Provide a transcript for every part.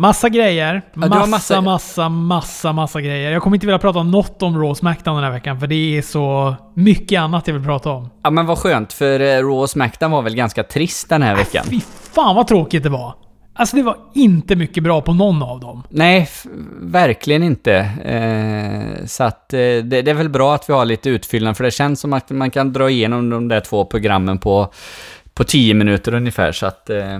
Massa grejer. har Massa, massa- massa, massa, massa, grejer. Jag kommer inte vilja prata om något om Raw Smackdown den här veckan, för det är så mycket annat jag vill prata om. Ja men vad skönt, för eh, Raw och Smackdown var väl ganska trist den här veckan. Fy fan vad tråkigt det var. Alltså det var inte mycket bra på någon av dem. Nej, verkligen inte. Eh, så att eh, det, det är väl bra att vi har lite utfyllnad, för det känns som att man kan dra igenom de där två programmen på, på 10 minuter ungefär, så att... Eh,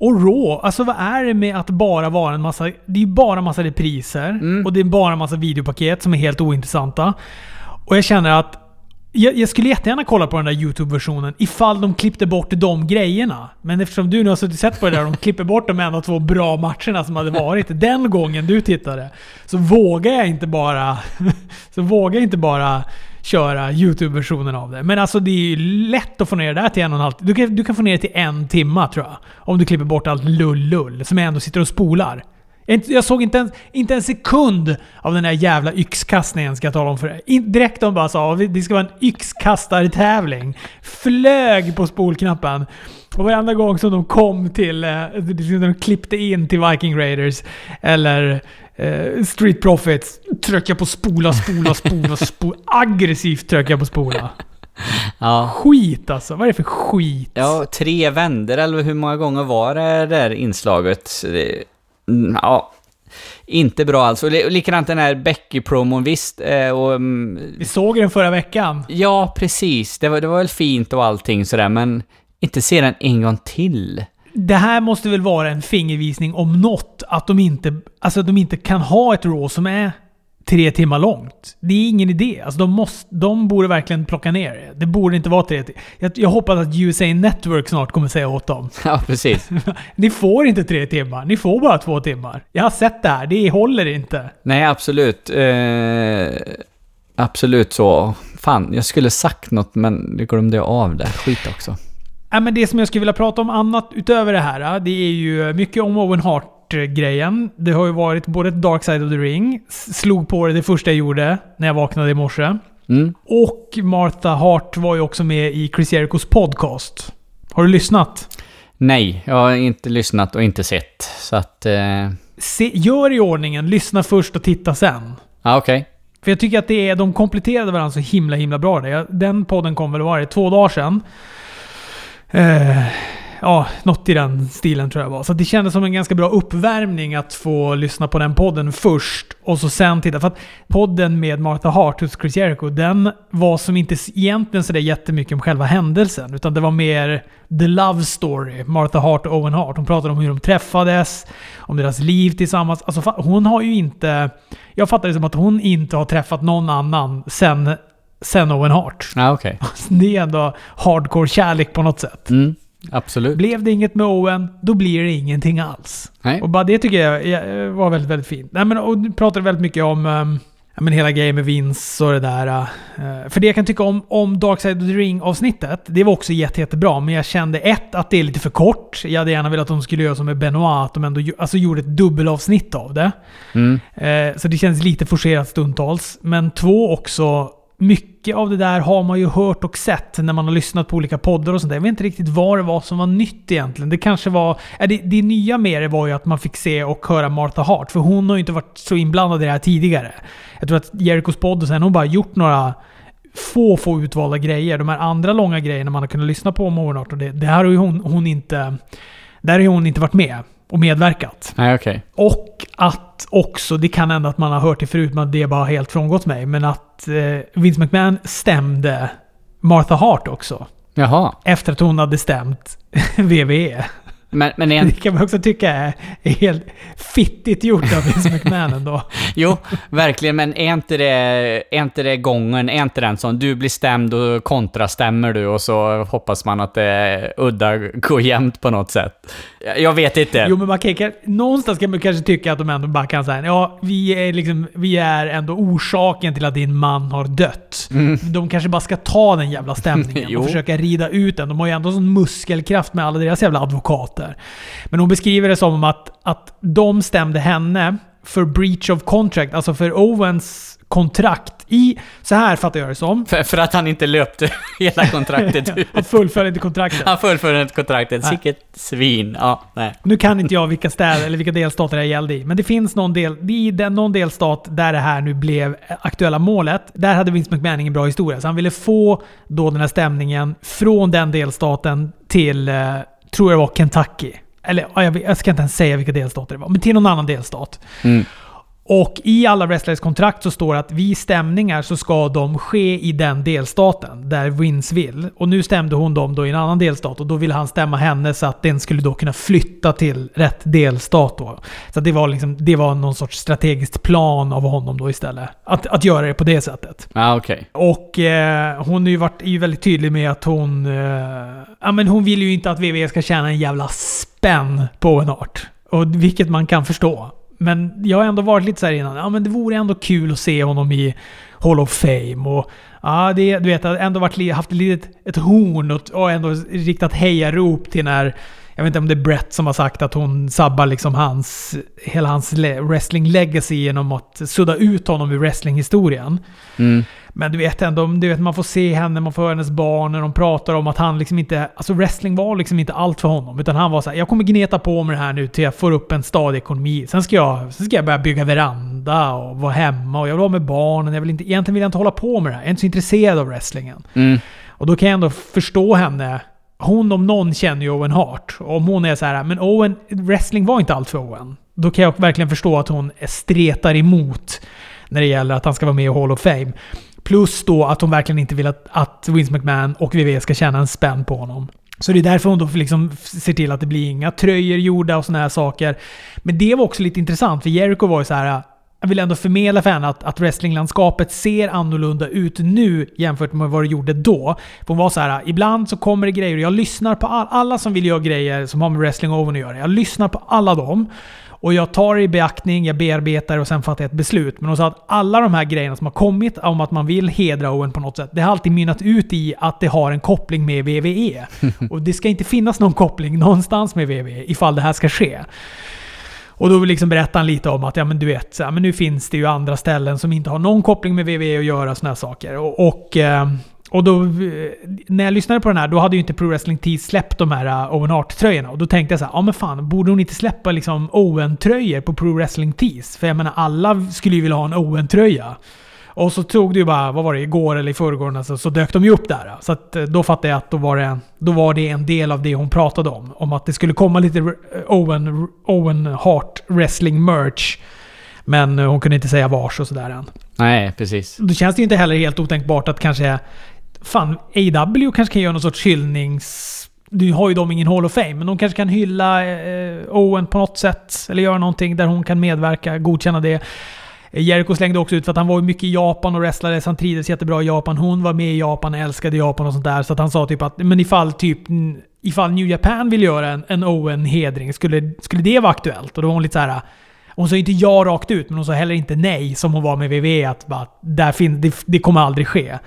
Och Raw, alltså vad är det med att bara vara en massa... Det är bara massa repriser. Mm. Och det är bara en massa videopaket som är helt ointressanta. Och jag känner att jag, jag skulle jättegärna kolla på den där YouTube-versionen ifall de klippte bort de grejerna. Men eftersom du nu har suttit och sett på det där och de klipper bort de enda två bra matcherna som hade varit den gången du tittade. Så vågar jag inte bara... så vågar jag inte bara köra YouTube-versionen av det. Men alltså det är ju lätt att få ner det där till en och en halv... Du kan, du kan få ner det till en timma tror jag. Om du klipper bort allt lull-lull som jag ändå sitter och spolar. Jag såg inte en, inte en sekund av den där jävla yxkastningen ska jag tala om för dig. Direkt de bara sa att det ska vara en yxkastartävling. Flög på spolknappen. Och varenda gång som de kom till... eh, de klippte in till Viking Raiders eller eh, Street Profits. Tryckte jag på spola, spola, spola, spola. Aggressivt tryckte jag på spola. ja. Skit alltså. Vad är det för skit? Ja, tre vänder eller hur många gånger var det där inslaget? Mm, Ja, inte bra alls. Och likadant den här Becky-promon, visst. eh, Och, mm, Vi såg den förra veckan. ja, precis. Det var, det var väl fint och allting sådär, men inte se den en gång till. Det här måste väl vara en fingervisning om något. Att de inte, alltså att de inte kan ha ett Raw som är tre timmar långt. Det är ingen idé. Alltså de, måste, de borde verkligen plocka ner det. Det borde inte vara tre timmar. Jag, jag hoppas att USA Network snart kommer säga åt dem. Ja, precis. Ni får inte tre timmar. Ni får bara två timmar. Jag har sett det här. Det håller inte. Nej, absolut. Eh, absolut så. Fan, jag skulle sagt något, men det glömde jag av det. Skit också. Ja, men det som jag skulle vilja prata om annat utöver det här, det är ju mycket om Owen Hart-grejen. Det har ju varit både Dark Side of the Ring, slog på det det första jag gjorde när jag vaknade i morse. Mm. Och Martha Hart var ju också med i Chris Jerichos podcast. Har du lyssnat? Nej, jag har inte lyssnat och inte sett. Så att... Eh, Se, gör i ordningen, lyssna först och titta sen. ja, okej. För jag tycker att det är, de kompletterade varandra så himla himla bra. Den podden kom väl, var det, två dagar sedan. Eh, ja, något i den stilen tror jag var. Så det kändes som en ganska bra uppvärmning att få lyssna på den podden först och så sen titta. För att podden med Martha Hart hos Chris Jericho, den var som inte egentligen sådär jättemycket om själva händelsen. Utan det var mer the love story. Martha Hart och Owen Hart. Hon pratade om hur de träffades, om deras liv tillsammans. Alltså hon har ju inte... Jag fattar det som att hon inte har träffat någon annan sen, sen Owen Hart. Ja, okej. Det är ändå hardcore kärlek på något sätt. Mm, absolut. Blev det inget med Owen, då blir det ingenting alls. Nej. Och bara det tycker jag var väldigt, väldigt fint. Nej, men, och du pratade väldigt mycket om um, men hela grejen med Vince och det där. eh, för det jag kan tycka om, om Dark Side of the Ring-avsnittet, det var också jätte, jättebra. Men jag kände ett, att det är lite för kort. Jag hade gärna velat att de skulle göra som med Benoit, att de ändå alltså, gjorde ett dubbelavsnitt av det. Mm. Eh, så det känns lite forcerat stundtals. Men två också, mycket mycket av det där har man ju hört och sett när man har lyssnat på olika poddar och sånt där. Jag vet inte riktigt vad det var som var nytt egentligen. Det kanske var... Det, det nya med det var ju att man fick se och höra Martha Hart. För hon har ju inte varit så inblandad i det här tidigare. Jag tror att Jerikos podd och sen har hon bara gjort några få, få utvalda grejer. De här andra långa grejerna man har kunnat lyssna på om Owen Hart och det, det här har ju hon, hon inte... Där har ju hon inte varit med och medverkat. Nej, okej. Och att också, det kan hända att man har hört det förut, men det har bara helt frångått mig. Men att eh, Vince McMahon stämde Martha Hart också. Jaha. Efter att hon hade stämt WWE. Men, men Det en, kan man också tycka är, är helt fittigt gjort av Vince McMahon ändå. jo, verkligen, men är inte, det, är inte det gången, är inte den som du blir stämd och kontrastämmer du och så hoppas man att det udda går jämnt på något sätt? Jag- vet inte. Jo men man kan, någonstans kan man kanske tycka att de ändå bara kan säga ja, vi är, liksom, vi är ändå orsaken till att din man har dött. De kanske bara ska ta den jävla stämningen Mm. Och försöka rida ut den. De har ju ändå sån muskelkraft med alla deras jävla advokater. Men hon beskriver det som att, att de stämde henne för breach of contract, alltså för Owens kontrakt I, så här fattar jag det som. För, för att han inte löpte hela kontraktet ut. han fullföljde inte kontraktet. Han fullföljde inte kontraktet. Sicket svin. Ja, nej. Nu kan inte jag vilka städer eller vilka delstater det gällde i, men det finns någon, del, i den, någon delstat där det här nu blev aktuella målet. Där hade Vince McMahon ingen bra historia, så han ville få då den här stämningen från den delstaten till, eh, tror jag det var Kentucky. Eller jag, vet- jag ska inte ens säga vilka delstater det var, men till någon annan delstat. Mm. Och i alla wrestlers kontrakt så står det att vid stämningar så ska de ske i den delstaten där Vince vill. Och nu stämde hon dem då i en annan delstat och då ville han stämma henne så att den skulle då kunna flytta till rätt delstat då. Så det var liksom, det var någon sorts strategiskt plan av honom då istället. Att, att göra det på det sättet. Ja, okej. Och eh, hon är ju, varit, är ju väldigt tydlig med att hon... Eh, ja, men hon vill ju inte att WWE ska tjäna en jävla spänn på en art. Och, vilket man kan förstå. Men jag har ändå varit lite så här innan. Ja, men det vore ändå kul att se honom i Hall of Fame. Och ja, det, du vet, jag har ändå varit, haft ett litet ett horn och, och ändå riktat hejarop till när... Jag vet inte om det är Brett som har sagt att hon sabbar liksom hans, hela hans wrestling legacy genom att sudda ut honom ur wrestlinghistorien. Mm. Men du vet ändå, du vet, man får se henne, man får höra hennes barn när de pratar om att han liksom inte... Alltså wrestling var liksom inte allt för honom. Utan han var så här, jag kommer gneta på mig det här nu till jag får upp en stadig ekonomi. Sen ska jag, sen ska jag börja bygga veranda och vara hemma och jag vill vara med barnen. Jag vill inte, egentligen vill jag inte hålla på med det här. Jag är inte så intresserad av wrestlingen. Mm. Och då kan jag ändå förstå henne. Hon om någon känner ju Owen Hart. Och om hon är så här, men Owen, wrestling var inte allt för Owen. Då kan jag verkligen förstå att hon stretar emot när det gäller att han ska vara med i Hall of Fame. Plus då att hon verkligen inte vill att, att Vince McMahon och WWE ska tjäna en spänn på honom. Så det är därför hon då liksom ser till att det blir inga tröjor gjorda och såna här saker. Men det var också lite intressant, för Jericho var ju så här. Jag vill ändå förmedla för henne att, att wrestlinglandskapet ser annorlunda ut nu jämfört med vad det gjorde då. För hon var så här, ibland så kommer det grejer och jag lyssnar på all, alla som vill göra grejer som har med wrestling och att göra. Jag lyssnar på alla dem. Och jag tar det i beaktning, jag bearbetar och sen fattar jag ett beslut. Men hon sa att alla de här grejerna som har kommit om att man vill hedra Owen på något sätt, det har alltid mynnat ut i att det har en koppling med WWE. Och det ska inte finnas någon koppling någonstans med WWE ifall det här ska ske. Och då liksom berättar han lite om att ja, men du vet, så här, men nu finns det ju andra ställen som inte har någon koppling med WWE att göra sådana här saker. Och, och, eh, och då, eh, när jag lyssnade på den här, då hade ju inte Pro Wrestling Tees släppt de här eh, Owen Hart-tröjorna. Och då tänkte jag så här, ja men fan, borde hon inte släppa liksom Owen-tröjor på Pro Wrestling Tees? För jag menar, alla skulle ju vilja ha en Owen-tröja. Och så tog det ju bara, vad var det, igår eller i förrgår alltså, så dök de ju upp där. Så att, eh, då fattade jag att då var, det, då var det en del av det hon pratade om. Om att det skulle komma lite eh, Owen, Owen Hart wrestling merch. Men eh, hon kunde inte säga vars och sådär än. Nej, precis. Då känns det ju inte heller helt otänkbart att kanske... Fan, AW kanske kan göra någon sorts hyllnings... Nu har ju de ingen Hall of Fame, men de kanske kan hylla eh, Owen på något sätt. Eller göra någonting där hon kan medverka, godkänna det. Eh, Jericho slängde också ut för att han var ju mycket i Japan och wrestlade, så han trivdes jättebra i Japan. Hon var med i Japan, älskade Japan och sånt där. Så att han sa typ att men ifall typ ifall New Japan vill göra en, en Owen-hedring, skulle, skulle det vara aktuellt? Och då var hon lite så här. Hon sa inte ja rakt ut, men hon sa heller inte nej som hon var med VV Att bara, där fin, det, det kommer aldrig ske.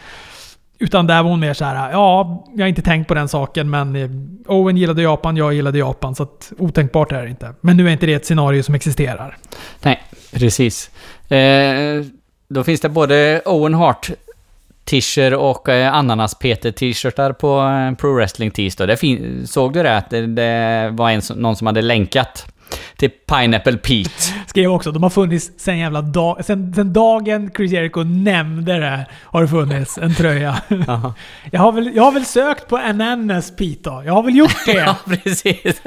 Utan där var hon mer så här, ja, jag har inte tänkt på den saken, men eh, Owen gillade Japan, jag gillade Japan, så att otänkbart är det inte. Men nu är inte det ett scenario som existerar. Nej, precis. Eh, då finns det både Owen Hart t-shirt och eh, ananas-Peter-t-shirtar på eh, Pro Wrestling Tees då. Det fin- såg du det? Att det, det var en, någon som hade länkat till Pineapple Pete. Skrev också, de har funnits sen jävla dag, sen, sen dagen Chris Jericho nämnde det, har det funnits en tröja. Jag har väl, jag har väl sökt på Ananas Pete då. Jag har väl gjort det. ja, precis.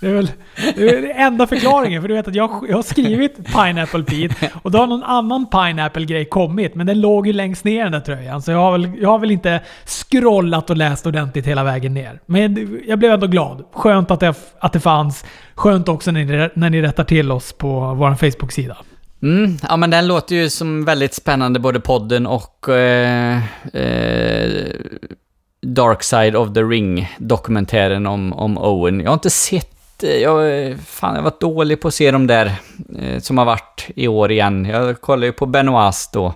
Det är väl det är enda förklaringen. För du vet att jag, jag har skrivit Pineapple Pete och då har någon annan Pineapple-grej kommit. Men den låg ju längst ner den där tröjan. Så jag har, väl, jag har väl inte scrollat och läst ordentligt hela vägen ner. Men jag blev ändå glad. Skönt att det, att det fanns. Skönt också när ni, när ni rättar till oss på vår Facebook-sida. Mm, ja men den låter ju som väldigt spännande, både podden och eh, eh, Dark Side of the Ring, dokumentären om, om Owen. Jag har inte sett, Eh, jag, fan jag har varit dålig på att se de där eh, som har varit i år igen. Jag kollade ju på Benoist då.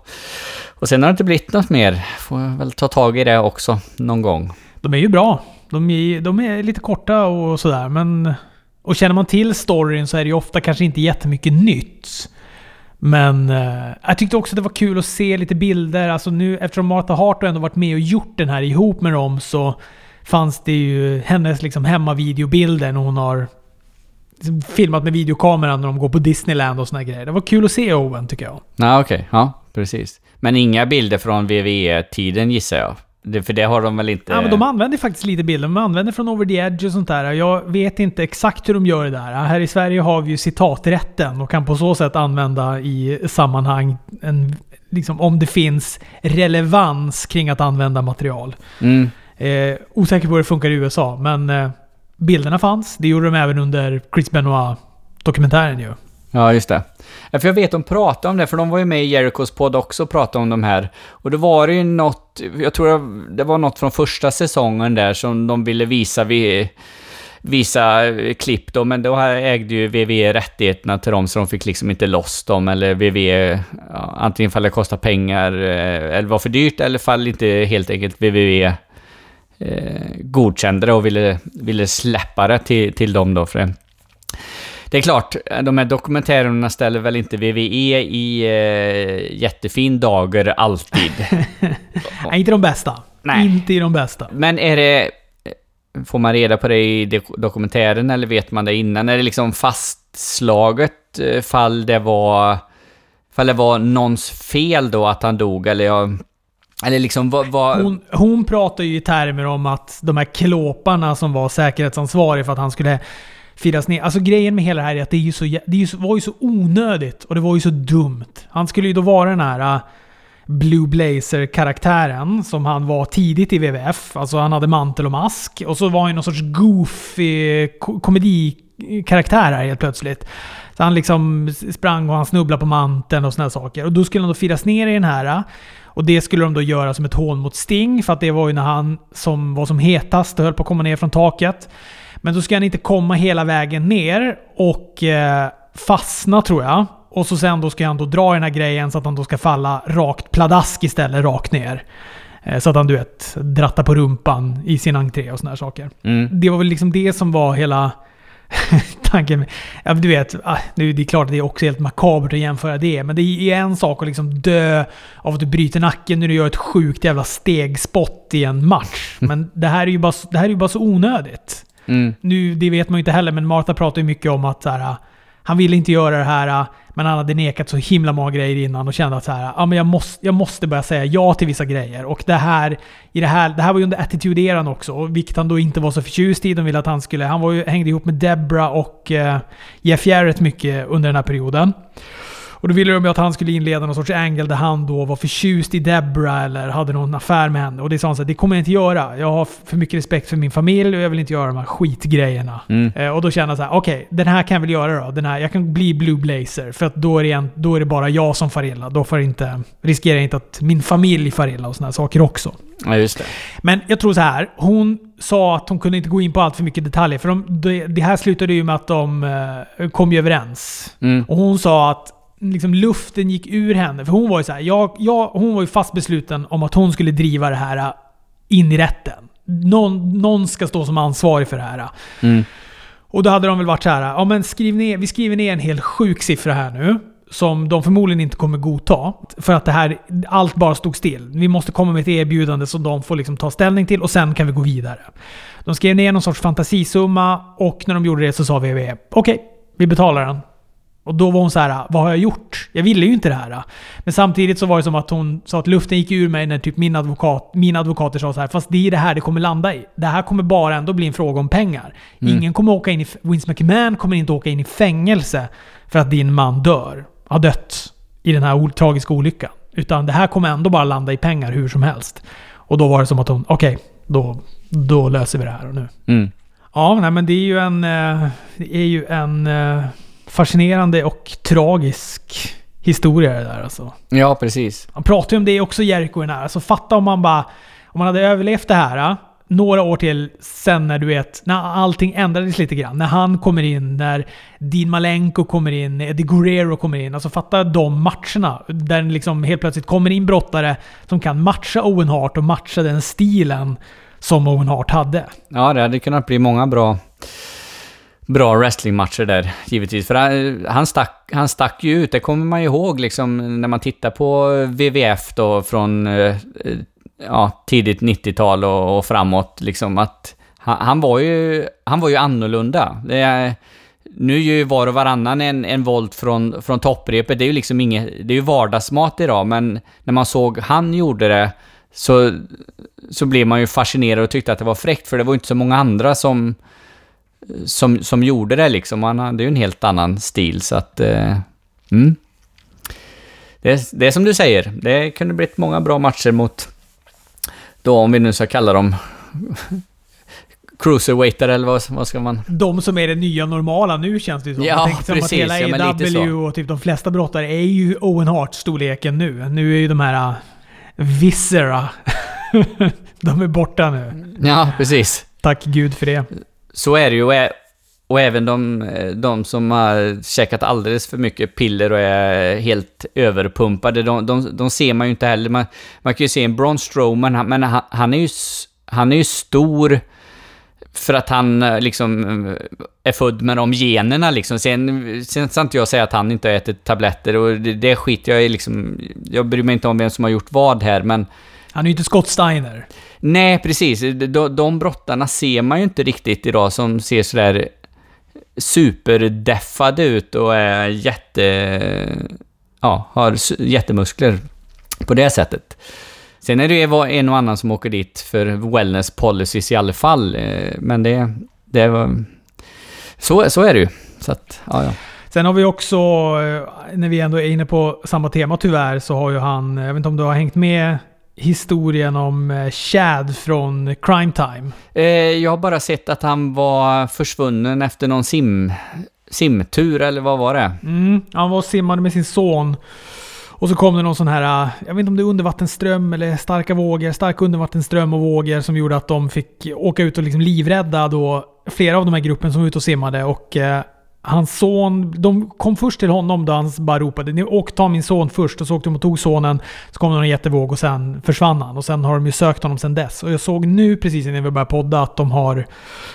Och sen har det inte blivit något mer. Får jag väl ta tag i det också någon gång. De är ju bra. De är, de är lite korta och sådär, men... Och känner man till storyn så är det ju ofta kanske inte jättemycket nytt. Men eh, jag tyckte också att det var kul att se lite bilder. Alltså nu eftersom Martha Hart har ändå varit med och gjort den här ihop med dem så fanns det ju hennes liksom hemmavideobilder när hon har filmat med videokameran när de går på Disneyland och såna grejer. Det var kul att se Owen tycker jag. Ja, okej. Okay. Ja, precis. Men inga bilder från WWE-tiden gissar jag. Det, för det har de väl inte... Ja, men de använder faktiskt lite bilder. De använder från Over the Edge och sånt där. Jag vet inte exakt hur de gör det där. Här i Sverige har vi ju citaträtten och kan på så sätt använda i sammanhang en, liksom, om det finns relevans kring att använda material. Mm. Eh, osäker på hur det funkar i USA, men eh, bilderna fanns. Det gjorde de även under Chris Benoit-dokumentären ju. Ja, just det. För jag vet de pratade om det, för de var ju med i Jericos podd också och pratade om de här. Och då var det ju något, jag tror det var något från första säsongen där som de ville visa vid visa eh, klipp då, men då ägde ju VV rättigheterna till dem så de fick liksom inte loss dem eller VV ja, antingen fall det kostar pengar eh, eller var för dyrt eller fall inte helt enkelt WWE eh, godkände det och ville, ville släppa det till, till dem då. För det. det är klart, de här dokumentärerna ställer väl inte VVE i eh, jättefin dager alltid. Nej, inte de bästa. Nej. Inte i de bästa. Men är det... Får man reda på det i dokumentären eller vet man det innan? Är det liksom fastslaget eh, fall det var... Fall det var någons fel då att han dog eller jag... Eller liksom vad... vad... Hon, hon pratar ju i termer om att de här klåparna som var säkerhetsansvariga för att han skulle firas ner. Alltså grejen med hela det här är att det, är ju så, det var ju så onödigt och det var ju så dumt. Han skulle ju då vara den här äh, Blue Blazer-karaktären som han var tidigt i WWF. Alltså han hade mantel och mask. Och så var han någon sorts goofy komedikaraktär här helt plötsligt. Så han liksom sprang och han snubblade på manteln och såna saker. Och då skulle han då firas ner i den här. Äh, och det skulle de då göra som ett hån mot Sting, för att det var ju när han som var som hetast höll på att komma ner från taket. Men då ska han inte komma hela vägen ner och eh, fastna tror jag. Och så sen då ska han då dra i den här grejen så att han då ska falla rakt pladask istället, rakt ner. Eh, så att han du vet, drattar på rumpan i sin entré och såna här saker. Mm. Det var väl liksom det som var hela tanken. Ja, du vet, ah, nu, det är klart att det är också helt makabert att jämföra det. Men det är en sak att liksom dö av att du bryter nacken när du gör ett sjukt jävla stegspott i en match. Men det här är ju bara, det här är ju bara så onödigt. Mm. Nu, det vet man ju inte heller, men Martha pratar ju mycket om att så här, han ville inte göra det här, äh, men han hade nekat så himla många grejer innan och kände att så här, äh, ja, men jag, måste, jag måste börja säga ja till vissa grejer. Och det här, i det här, det här var ju under attitude-eran också, vilket han då inte var så förtjust i. De ville att han skulle... Han var ju, hängde ihop med Debra och eh, Jeff Jarrett mycket under den här perioden. Och då ville de att han skulle inleda någon sorts angle där han då var förtjust i Debra eller hade någon affär med henne. Och det sa han så här, det kommer jag inte göra. Jag har för mycket respekt för min familj och jag vill inte göra de här skitgrejerna. Mm. Eh, och då kände jag så här, okej, okay, den här kan jag väl göra då. Den här, jag kan bli Blue Blazer. För att då är, det en, då är det bara jag som far illa. Då får inte, riskerar jag inte att min familj far illa och sådana saker också. Ja, just det. Men jag tror så här. Hon sa att hon kunde inte gå in på allt för mycket detaljer. För de, det, här slutade ju med att de eh, kom ju överens. Mm. Och hon sa att liksom luften gick ur henne. För hon var ju så här, jag, jag, hon var ju fast besluten om att hon skulle driva det här äh, in i rätten. Någon, någon ska stå som ansvarig för det här. Mm. Och då hade de väl varit så här, ja men skriv ner, vi skriver ner en helt sjuk siffra här nu. Som de förmodligen inte kommer godta. För att det här, allt bara stod still. Vi måste komma med ett erbjudande som de får liksom ta ställning till och sen kan vi gå vidare. De skrev ner någon sorts fantasisumma och när de gjorde det så sa vi okej, okay, vi betalar den. Och då var hon så här, vad har jag gjort? Jag ville ju inte det här. Men samtidigt så var det som att hon sa att luften gick ur mig när typ min advokat, mina advokater sa så här, fast det är det här det kommer landa i. Det här kommer bara ändå bli en fråga om pengar. Mm. Ingen kommer åka in i... Vince McMahon kommer inte åka in i fängelse för att din man dör. Har dött i den här tragiska olyckan. Utan det här kommer ändå bara landa i pengar hur som helst. Och då var det som att hon, okej, okay, då, då löser vi det här och nu. Mm. Ja, nej, men det är ju en... Eh, det är ju en eh, fascinerande och tragisk historia det där alltså. Ja, precis. Han pratar ju om det också, Jerko, den här. Alltså fatta om man bara... Om man hade överlevt det här några år till sen när du vet, när allting ändrades lite grann. När han kommer in, när Dean Malenko kommer in, Eddie Guerrero kommer in. Alltså fatta de matcherna. Där liksom helt plötsligt kommer in brottare som kan matcha Owen Hart och matcha den stilen som Owen Hart hade. Ja, det hade kunnat bli många bra bra wrestlingmatcher där, givetvis. För han, han, stack, han stack ju ut, det kommer man ju ihåg liksom när man tittar på WWF då från eh, eh, ja, tidigt 90-tal och, och, framåt, liksom att han, han, var ju, han var ju annorlunda. Det är, nu är ju var och varannan en, en volt från, från topprepet, det är ju liksom inget, det är ju vardagsmat idag, men när man såg han gjorde det så, så blev man ju fascinerad och tyckte att det var fräckt, för det var ju inte så många andra som, som, som gjorde det liksom. Han hade ju en helt annan stil, så att... Eh, mm. det, det är som du säger, det kunde blivit många bra matcher mot, då om vi nu ska kalla dem cruiserweighter eller vad, vad ska man... De som är det nya normala nu känns det som. Ja, precis. Som att hela ja, AW och typ de flesta brottare är ju Owen Hart-storleken nu. Nu är ju de här uh, Viscera, de är borta nu. Ja, precis. Tack gud för det. Så är det ju. Och även de, eh, de som har käkat alldeles för mycket piller och är helt överpumpade, de, de, de ser man ju inte heller. Man, man kan ju se en Braun Strowman, men han, han, är ju, han är ju stor för att han eh, liksom eh, är född med de generna liksom. Sen, sen ska inte jag säga att han inte har ätit tabletter och det, det skiter jag i liksom. Jag bryr mig inte om vem som har gjort vad här, men... Han är ju inte Scott Steiner. Nej, precis. De, de brottarna ser man ju inte riktigt idag som ser sådär superdeffade ut och är jätte... Ja, har jättemuskler på det sättet. Sen är det ju en och annan som åker dit för wellness policies i alla fall. Eh, men det, det var... Så, så är det ju. Så att, ja, ja. Sen har vi också, eh, när vi ändå är inne på samma tema tyvärr, så har ju han, jag vet inte om du har hängt med historien om eh, Chad från Crime Time? jag har bara sett att han var försvunnen efter någon sim, simtur, eller vad var det? Mm, han var och simmade med sin son. Och så kom det någon sån här, äh, jag vet inte om det är undervattensström eller starka vågor, stark undervattensström och vågor som gjorde att de fick åka ut och liksom livrädda då flera av de här gruppen som var ute och simmade. Och eh, hans son, de kom först till honom då han bara ropade åk ta min son först. Och så åkte de och tog sonen. Så kom det en jättevåg och sen försvann han. Och sen har de ju sökt honom sen dess. Och jag såg nu precis innan vi började podda att de har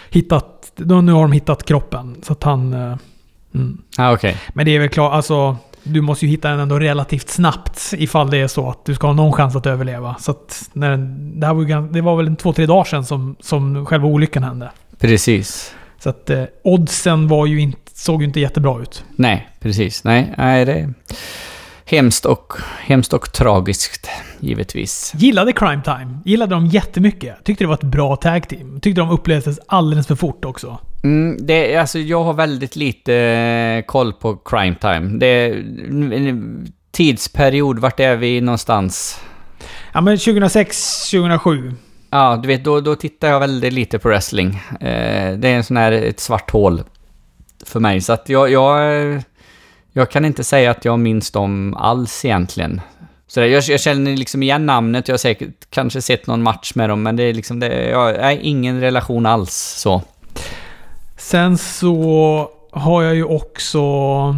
hittat, nu har de hittat kroppen. Så att han... Eh, mm. Ah, okay. Men det är väl klart, alltså du måste ju hitta den ändå relativt snabbt ifall det är så att du ska ha någon chans att överleva. Så att när den, det, här var, det var väl en två, tre dagar sedan som, som själva olyckan hände. Precis. Så att eh, oddsen var ju inte, såg ju inte jättebra ut. Nej, precis. Nej, nej det är hemskt och, hemskt och tragiskt, givetvis. Gillade Crime Time. Gillade dem jättemycket. Tyckte det var ett bra tag team. Tyckte de upplevdes alldeles för fort också. Mm, det, alltså, jag har väldigt lite eh, koll på crime time. Det, tidsperiod, vart är vi någonstans? Ja men 2006, 2007. Ja, du vet, då, då tittar jag väldigt lite på wrestling. Eh, det är en sån här, ett svart hål för mig. Så att jag, jag, jag kan inte säga att jag minns dem alls egentligen. Så jag, jag känner liksom igen namnet, jag har säkert kanske sett någon match med dem, men det är liksom, det, jag har ingen relation alls så. Sen så har jag ju också...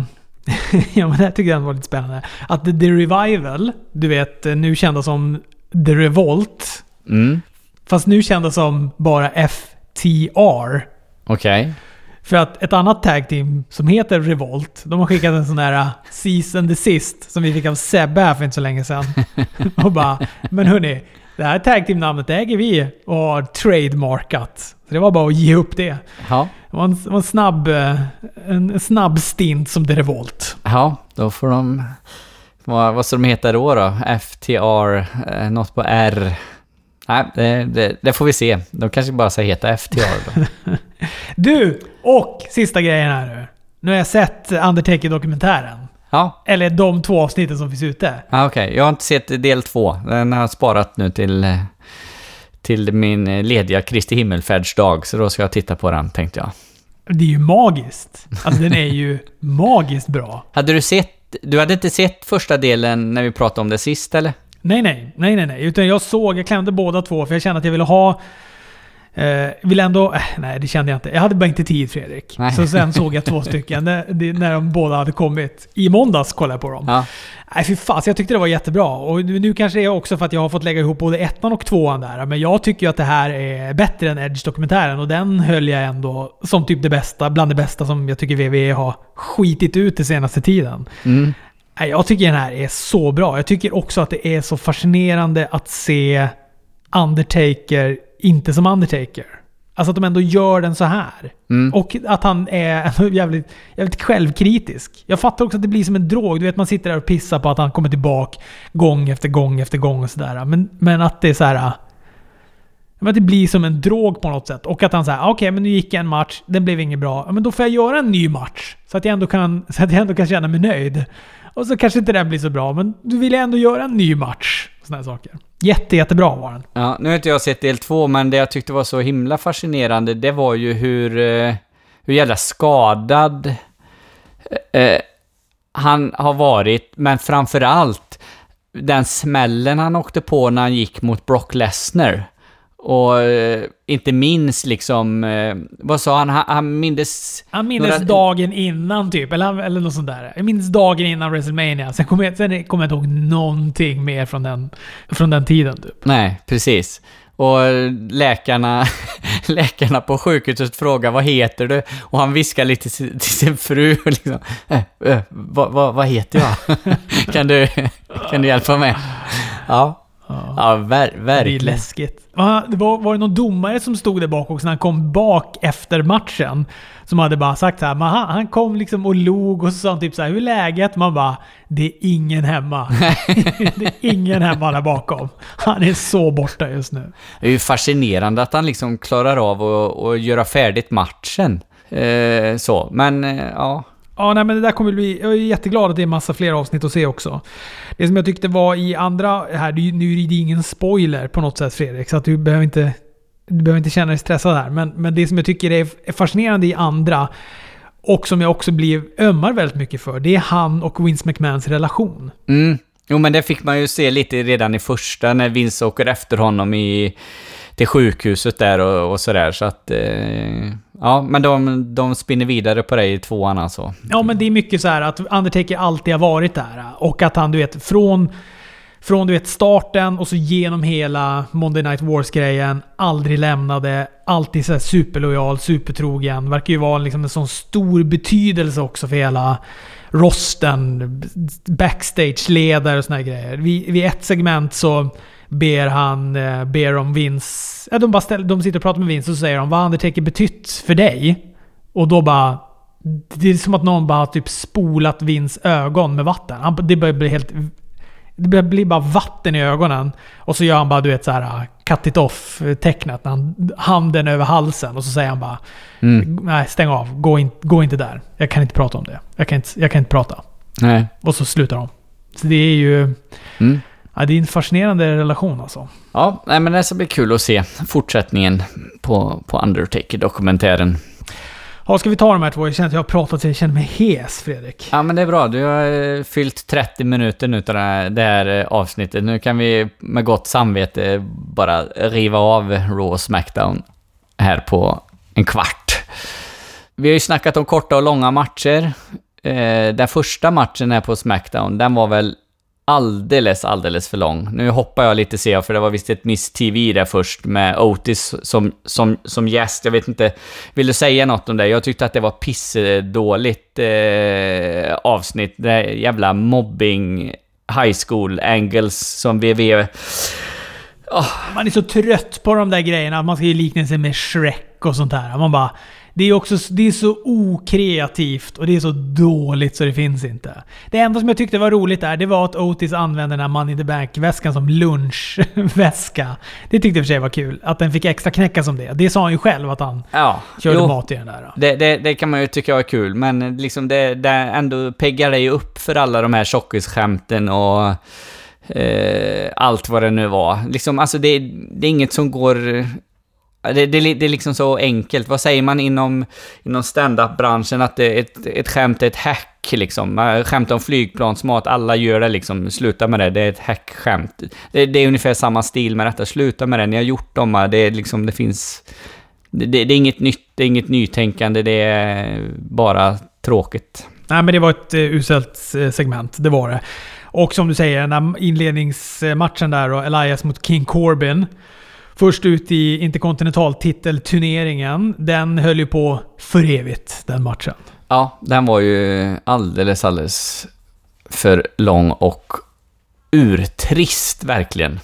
ja men det här tycker jag var lite spännande. Att The, The Revival, du vet nu kända som The Revolt. Mm. Fast nu kända som bara FTR. Okej. Okay. För att ett annat tag team som heter Revolt, de har skickat en sån här uh, Season Desist som vi fick av Sebbe här för inte så länge sedan. och bara, men hörni, det här tag team-namnet äger vi och har trademarkat. Så det var bara att ge upp det. Ja. Det var en, var en snabb, uh, en snabb stint som The Revolt. Ja, då får de... Vad, vad ska de heta då då? FTR, eh, något på R. Nej, det, det, det, får vi se. De kanske bara ska heta FTR då. du! Och sista grejen här nu. Nu har jag sett Undertaker-dokumentären. Ja. Eller de två avsnitten som finns ute. Ja, Okej, okay. jag har inte sett del två. Den har jag sparat nu till, till min lediga Kristi himmelfärdsdag. Så då ska jag titta på den, tänkte jag. Det är ju magiskt. Alltså den är ju magiskt bra. Hade du sett... Du hade inte sett första delen när vi pratade om det sist, eller? Nej, nej. Nej, nej, nej. Utan jag såg, jag klämde båda två för jag kände att jag ville ha Eh, vill ändå... Eh, nej, det kände jag inte. Jag hade bara inte tid Fredrik. Nej. Så sen såg jag två stycken när, när de båda hade kommit. I måndags kollade jag på dem. Ja. Nej fy fan, jag tyckte det var jättebra. Och nu nu kanske det är också för att jag har fått lägga ihop både ettan och tvåan där. Men jag tycker ju att det här är bättre än Edge-dokumentären och den höll jag ändå som typ det bästa, bland det bästa som jag tycker WWE har skitit ut den senaste tiden. Mm. Nej, Jag tycker den här är så bra. Jag tycker också att det är så fascinerande att se Undertaker inte som Undertaker. Alltså att de ändå gör den så här. Mm. Och att han är jävligt, jävligt självkritisk. Jag fattar också att det blir som en drog. Du vet, man sitter där och pissar på att han kommer tillbaka gång efter gång efter gång och sådär. Men, men att det är så här. Men att det blir som en drog på något sätt. Och att han säger okej men nu gick jag en match, den blev inget bra. Men då får jag göra en ny match. Så att jag ändå kan, så att jag ändå kan känna mig nöjd. Och så kanske inte den blir så bra, men du vill ändå göra en ny match. Sådana här saker. Jätte, jättebra var den. Ja, nu har inte jag sett del två, men det jag tyckte var så himla fascinerande, det var ju hur, eh, hur jävla skadad eh, eh, han har varit, men framförallt den smällen han åkte på när han gick mot Brock Lesnar. Och eh, inte minst liksom, eh, vad sa han? Han, han mindes... Han minns Några- dagen innan typ, eller, han- eller något sånt där. Jag minns dagen innan WrestleMania. Sen kommer jag, sen kommer jag inte ihåg någonting mer från den, från den tiden typ. Nej, precis. Och läkarna, läkarna på sjukhuset frågar vad heter du? Och han viskar lite till, sin fru liksom, eh, eh, vad, vad, vad heter jag? kan, du, kan du hjälpa mig? Ja, ja ver, Det är verkligen. läskigt. Ja, Det var, var det någon domare som stod där bak också när han kom bak efter matchen? Som hade bara sagt så här, han kom liksom och log och så sa han typ så här, hur är läget? Man bara, det är ingen hemma. det är ingen hemma där bakom. Han är så borta just nu. Det är ju fascinerande att han liksom klarar av att, att göra färdigt matchen. Eh, så, men eh, ja. Ja, nej, men det där kommer bli... Jag är jätteglad att det är massa fler avsnitt att se också. Det som jag tyckte var i andra... Här, nu är det ingen spoiler på något sätt Fredrik, så att du behöver inte... Du behöver inte känna dig stressad här. Men, men det som jag tycker är är fascinerande i andra, och som jag också blir ömmar väldigt mycket för, det är han och Vince McMahons relation. Mm. Jo, men det fick man ju se lite redan i första när Vince åker efter honom i, till sjukhuset där och, och sådär. Så att... Eh, ja, men de, de spinner vidare på dig i tvåan alltså. Ja, men det är mycket så här att Undertaker alltid har varit där. Och att han, du vet, från, från du vet, starten och så genom hela Monday Night Wars-grejen, aldrig lämnade, alltid så här superlojal, supertrogen. Verkar ju vara liksom en sån stor betydelse också för hela rosten, backstage-ledare och såna här grejer. Vid, vid ett segment så ber han, eh, ber om Vince... Ja, de, bara ställ, de sitter och pratar med Vince och så säger de vad Undertaker betytt för dig? Och då bara... Det är som att någon bara har typ spolat Vins ögon med vatten. Han, det börjar bli helt... Det börjar bli bara vatten i ögonen. Och så gör han bara du vet så här cut it off-tecknet. han- Handen över halsen. Och så säger han bara Mm. Nej, stäng av. Gå, in, gå inte där. Jag kan inte prata om det. Jag kan inte, jag kan inte prata. Nej. Och så slutar de. Så det är ju... Mm. Ja, det är en fascinerande relation alltså. Ja, nej, men det ska bli kul att se fortsättningen på, på Undertaker-dokumentären. Ja, ska vi ta de här två? Jag känner att jag har pratat så jag känner mig hes, Fredrik. Ja, men det är bra. Du har eh, fyllt 30 minuter nu av det här, eh, avsnittet. Nu kan vi med gott samvete bara riva av Raw och Smackdown här på en kvart. Vi har ju snackat om korta och långa matcher. Eh, den första matchen här på Smackdown, den var väl alldeles, alldeles för lång. Nu hoppar jag lite ser jag, för det var visst ett Miss TV där först med Otis som, som, som gäst. Jag vet inte, vill du säga något om det? Jag tyckte att det var pissdåligt eh, avsnitt. Det här jävla mobbing high school angles som VV... Man är så trött på de där grejerna. Man ska ju likna sig med Shrek och sånt där. Man bara... Det är också det är så okreativt och det är så dåligt så det finns inte. Det enda som jag tyckte var roligt där, det var att Otis använde den här Money in the Bank-väskan som lunchväska. Det tyckte jag i och för sig var kul. Att den fick extra knäcka som det. Det sa han ju själv att han Ja, körde jo. mat i den där. Det, det, det kan man ju tycka är kul, men liksom det, det ändå peggar dig upp för alla de här tjockisskämten och eh, allt vad det nu var. Liksom, alltså det, det är inget som går... Det, det, det är liksom så enkelt. Vad säger man inom, inom stand-up-branschen? Att det, ett, ett skämt är ett hack. liksom. Skämt om flygplansmat, alla gör det liksom. Sluta med det, det är ett hack-skämt. Det, det är ungefär samma stil med detta. Sluta med det, ni har gjort dem. Det är liksom, det finns... Det, det, är inget nytt, det är inget nytänkande, det är bara tråkigt. Nej, men det var ett uh, uselt eh, segment. Det var det. Och som du säger, den där inledningsmatchen där då. Elias mot King Corbin. Först ut i interkontinentaltitelturneringen. Den höll ju på för evigt, den matchen. Ja, den var ju alldeles, alldeles för lång och urtrist verkligen.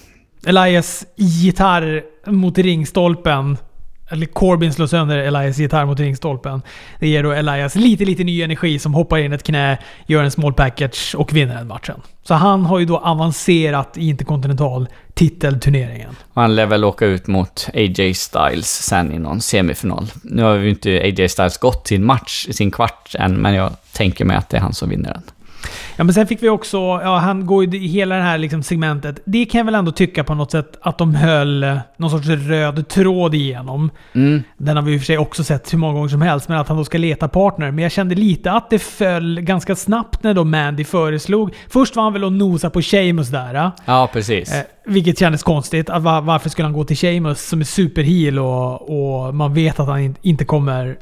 Elias gitarr mot ringstolpen eller Corbin slår sönder Elias gitarr mot ringstolpen. Det ger då Elias lite, lite ny energi som hoppar in ett knä, gör en small package och vinner den matchen. Så han har ju då avancerat i interkontinental titelturneringen. Han lär väl åka ut mot AJ Styles sen i någon semifinal. Nu har ju inte AJ Styles gått sin match, sin kvart än, men jag tänker mig att det är han som vinner den. Ja, men sen fick vi också... Ja, han går ju i hela det här liksom segmentet. Det kan jag väl ändå tycka på något sätt att de höll eh, någon sorts röd tråd igenom. Mm. Den har vi i och för sig också sett hur många gånger som helst, men att han då ska leta partner. Men jag kände lite att det föll ganska snabbt när då Mandy föreslog. Först var han väl och nosa på Sheamus där. Ja, precis. Eh, vilket kändes konstigt. Att var, varför skulle han gå till Sheamus som är superheel och, och man vet att han inte kommer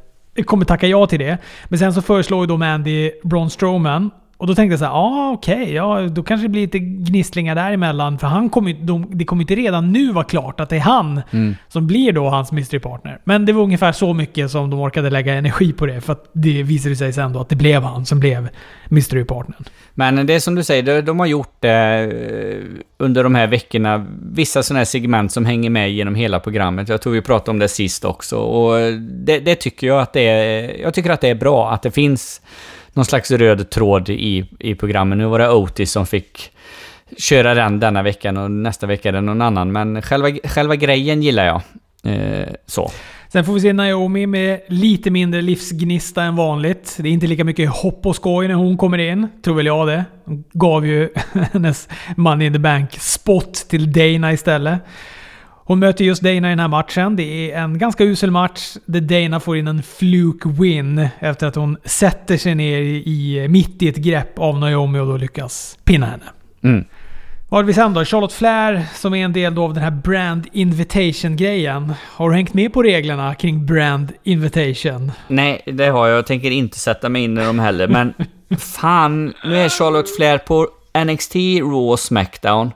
kommer tacka ja till det. Men sen så föreslår ju då Mandy Braun Strowman och då tänkte jag så här, ah, okej, okay, ja, då kanske det blir lite gnisslingar däremellan. För han kommer, de, det kommer inte redan nu vara klart att det är han mm. som blir då hans mystery partner. Men det var ungefär så mycket som de orkade lägga energi på det. För att det visade sig sen då att det blev han som blev mystery partnern. Men det är som du säger, de har gjort det eh, under de här veckorna. Vissa sådana här segment som hänger med genom hela programmet. Jag tror vi pratade om det sist också. Och det, det tycker jag att det är... Jag tycker att det är bra att det finns någon slags röd tråd i, i programmen. Nu var det Otis som fick köra den denna veckan och nästa vecka är det någon annan. Men själva, själva grejen gillar jag. Eh, så. Sen får vi se Naomi med lite mindre livsgnista än vanligt. Det är inte lika mycket hopp och skoj när hon kommer in. Tror väl jag det. Hon gav ju hennes Money in the Bank-spot till Dana istället. Hon möter just Dana i den här matchen. Det är en ganska usel match där Dana får in en fluke win efter att hon sätter sig ner i, mitt i ett grepp av Naomi och då lyckas pinna henne. Mm. Vad har vi sen då? Charlotte Flair som är en del av den här Brand Invitation-grejen. Har du hängt med på reglerna kring Brand Invitation? Nej, det har jag. Jag tänker inte sätta mig in i dem heller. Men fan, nu är Charlotte Flair på NXT, Raw, Smackdown.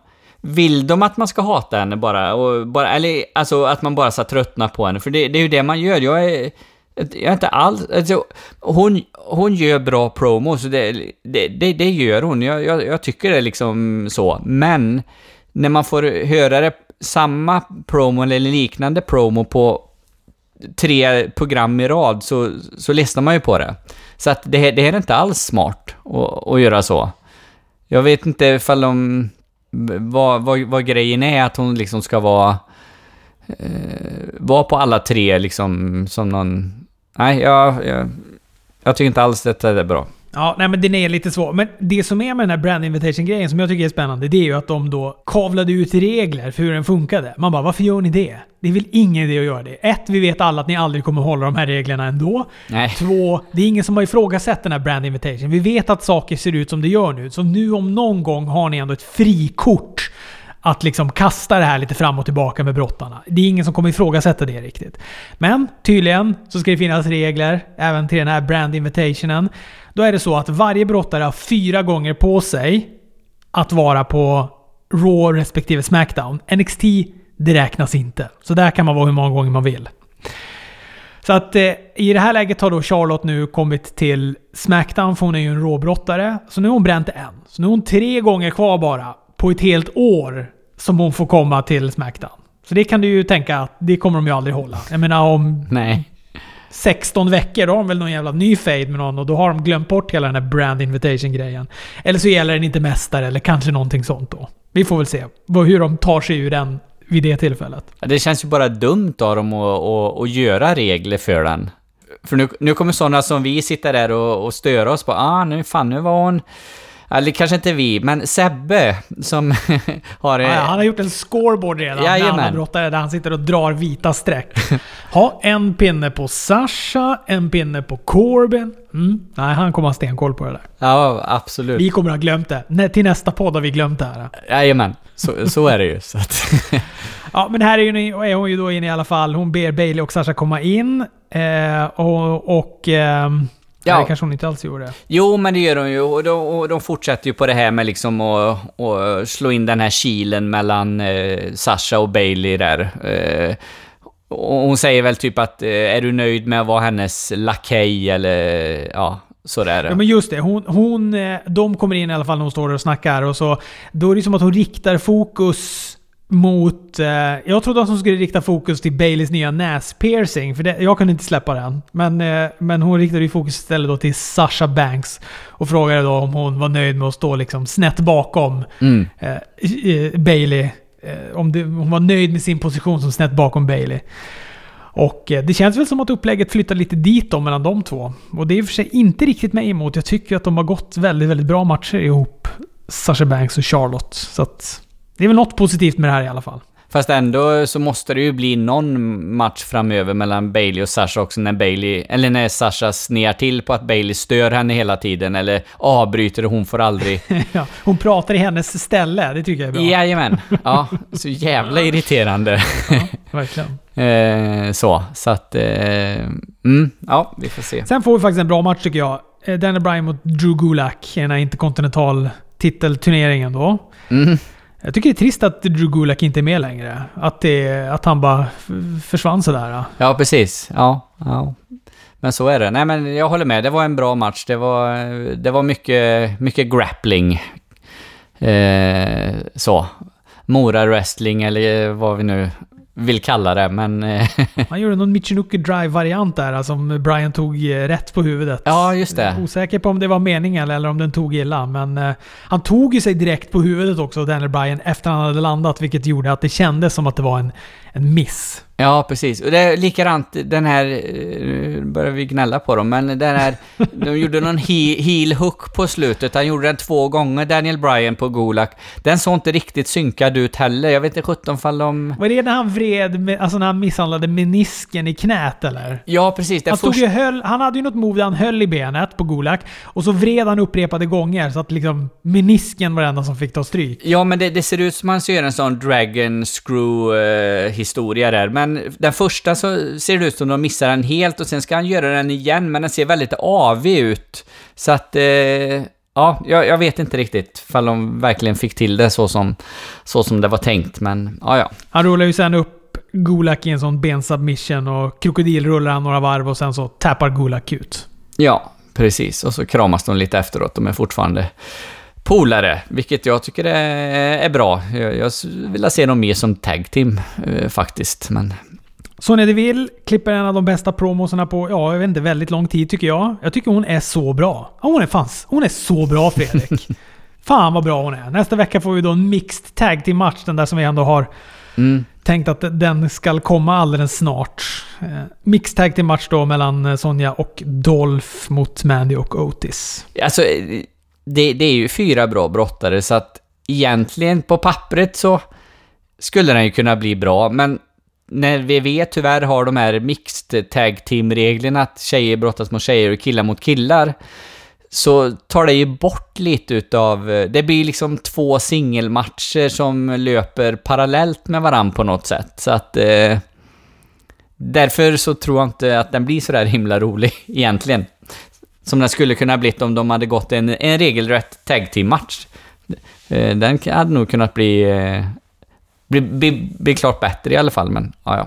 Vill de att man ska hata henne bara? Och bara eller alltså att man bara ska tröttna på henne? För det, det är ju det man gör. Jag är... Jag är inte alls... Alltså, hon, hon gör bra promos, det, det, det, det gör hon. Jag, jag, jag, tycker det är liksom så. Men när man får höra det, samma promo eller liknande promo på tre program i rad så, så lyssnar man ju på det. Så att det, det är inte alls smart att, att göra så. Jag vet inte ifall de vad, vad, vad grejen är, att hon liksom ska vara... Eh, vara på alla tre liksom som någon... Nej, jag, jag, jag tycker inte alls detta är bra. Ja, nej men den är lite svår. Men det som är med den här brand invitation-grejen som jag tycker är spännande, det är ju att de då kavlade ut regler för hur den funkade. Man bara, varför gör ni det? Det är väl ingen idé att göra det. Ett, vi vet alla att ni aldrig kommer hålla de här reglerna ändå. Nej. Två, det är ingen som har ifrågasatt den här brand invitation. Vi vet att saker ser ut som det gör nu. Så nu om någon gång har ni ändå ett frikort att liksom kasta det här lite fram och tillbaka med brottarna. Det är ingen som kommer ifrågasätta det riktigt. Men tydligen så ska det finnas regler även till den här brand invitationen. Då är det så att varje brottare har fyra gånger på sig att vara på Raw respektive Smackdown. NXT, det räknas inte. Så där kan man vara hur många gånger man vill. Så att eh, i det här läget har då Charlotte nu kommit till Smackdown, för hon är ju en råbrottare. Så nu har hon bränt en. Så nu har hon tre gånger kvar bara på ett helt år som hon får komma till Smackdown. Så det kan du ju tänka att det kommer de ju aldrig hålla. Jag menar om Nej. 16 veckor, då har de väl någon jävla ny fade med någon och då har de glömt bort hela den här brand invitation-grejen. Eller så gäller den inte mästare eller kanske någonting sånt då. Vi får väl se hur de tar sig ur den vid det tillfället. Det känns ju bara dumt av dem att, att, att göra regler för den. För nu, nu kommer sådana som vi sitta där och, och störa oss på ah, nu fan nu var hon eller kanske inte vi, men Sebbe som har... Ja, han har gjort en scoreboard redan Jajamän. alla brottare där han sitter och drar vita streck. ha, en pinne på Sasha, en pinne på Corbin. Mm. Nej, han kommer ha stenkoll på det där. Ja, absolut. Vi kommer ha glömt det. Nä, till nästa podd har vi glömt det här. Jajamän, så, så är det ju. Så att Ja, men här är, ju, är hon ju då inne i alla fall. Hon ber Bailey och Sasha komma in. Eh, och... och ehm, Ja. Nej, kanske hon inte alls gjorde. Jo, men det gör de ju. Och de, och de fortsätter ju på det här med liksom att, att slå in den här kilen mellan eh, Sasha och Bailey där. Eh, och hon säger väl typ att eh, är du nöjd med att vara hennes lakej eller ja, sådär. Ja, men just det. Hon, hon, eh, de kommer in i alla fall när hon står och snackar och så... Då är det som att hon riktar fokus mot... Eh, jag trodde att hon skulle rikta fokus till Baileys nya näspiercing, för det, jag kunde inte släppa den. Men, eh, men hon riktade ju fokus istället då till Sasha Banks och frågade då om hon var nöjd med att stå liksom snett bakom Mm. eh, Bailey. Eh, om det, hon var nöjd med sin position som snett bakom Bailey. Och eh, det känns väl som att upplägget flyttar lite dit då mellan de två. Och det är i och för sig inte riktigt mig emot. Jag tycker att de har gått väldigt, väldigt bra matcher ihop. Sasha Banks och Charlotte. Så att det är väl något positivt med det här i alla fall. Fast ändå så måste det ju bli någon match framöver mellan Bailey och Sasha också när Bailey, eller när Sasha snear till på att Bailey stör henne hela tiden eller avbryter och hon får aldrig... ja, hon pratar i hennes ställe. Det tycker jag är bra. Jajamän. Ja, så jävla irriterande. Verkligen. Eh, så, så att... Eh, mm, ja, vi får se. Sen får vi faktiskt en bra match tycker jag. Eh, Daniel Bryan mot Drew Gulak i den här interkontinental titelturneringen då. Mm, jag tycker det är trist att Drew Gulak inte är med längre. Att, det, att han bara försvann sådär. ja, precis. Ja, ja. Men så är det. Nej, men jag håller med. Det var en bra match. Det var, det var mycket, mycket grappling. Eh, så. Mora-wrestling eller vad vi nu vill kalla det, men... Eh, Han gjorde någon Michinoku Drive-variant där, alltså som Brian tog eh, rätt på huvudet. ja, just det. Osäker på om det var meningen eller om den tog illa, men eh, han tog ju sig direkt på huvudet också, Daniel Bryan, efter han hade landat, vilket gjorde att det kändes som att det var en, en miss. Ja, precis. Och det är likadant, den här, eh, börjar vi gnälla på dem, men den här, de gjorde någon he- heel hook på slutet, han gjorde den två gånger, Daniel Bryan på Gulak. Den såg inte riktigt synkad ut heller, jag vet inte sjutton fall de... Var det när han vred, alltså när han misshandlade menisken i knät eller? Ja, precis. Han, stod först... ju höll, han hade ju något move där han höll i benet på Gulak och så vred han upprepade gånger så att liksom menisken var det enda som fick ta stryk. Ja, men det, det ser ut som han gör en sån dragon screw eh, historia där. Men den första så ser det ut som de missar den helt och sen ska han göra den igen, men den ser väldigt avig ut. Så att, eh, ja, jag, jag vet inte riktigt ifall de verkligen fick till det så som, så som det var tänkt, men ja, ja. Han rullar ju sen upp Gulak i en sån bensubmission och krokodilrullar han några varv och sen så tappar Gulak ut. Ja, precis. Och så kramas de lite efteråt. De är fortfarande polare, vilket jag tycker är, är bra. Jag, jag vill se dem mer som tag team eh, faktiskt, men Sonja Deville klipper en av de bästa promosarna på, ja, jag vet inte, väldigt lång tid tycker jag. Jag tycker hon är så bra. Ja, hon är fan, hon är så bra Fredrik. fan vad bra hon är. Nästa vecka får vi då en mixed tag team match den där som vi ändå har mm, tänkt att den ska komma alldeles snart. Eh, mixed tag team match då mellan eh, Sonja och Dolph mot Mandy och Otis. Alltså, det, det är ju fyra bra brottare, så att egentligen på pappret så skulle den ju kunna bli bra, men när vi vet tyvärr har de här mixed tag team-reglerna att tjejer brottas mot tjejer och killar mot killar, så tar det ju bort lite utav... Det blir liksom två singelmatcher som löper parallellt med varandra på något sätt, så att... Eh, därför så tror jag inte att den blir så där himla rolig egentligen. Som den skulle kunna blivit om de hade gått en, en regelrätt tag team-match. Eh, Den hade nog kunnat bli, eh, bli, bli, bli klart bättre i alla fall, men ja, ja.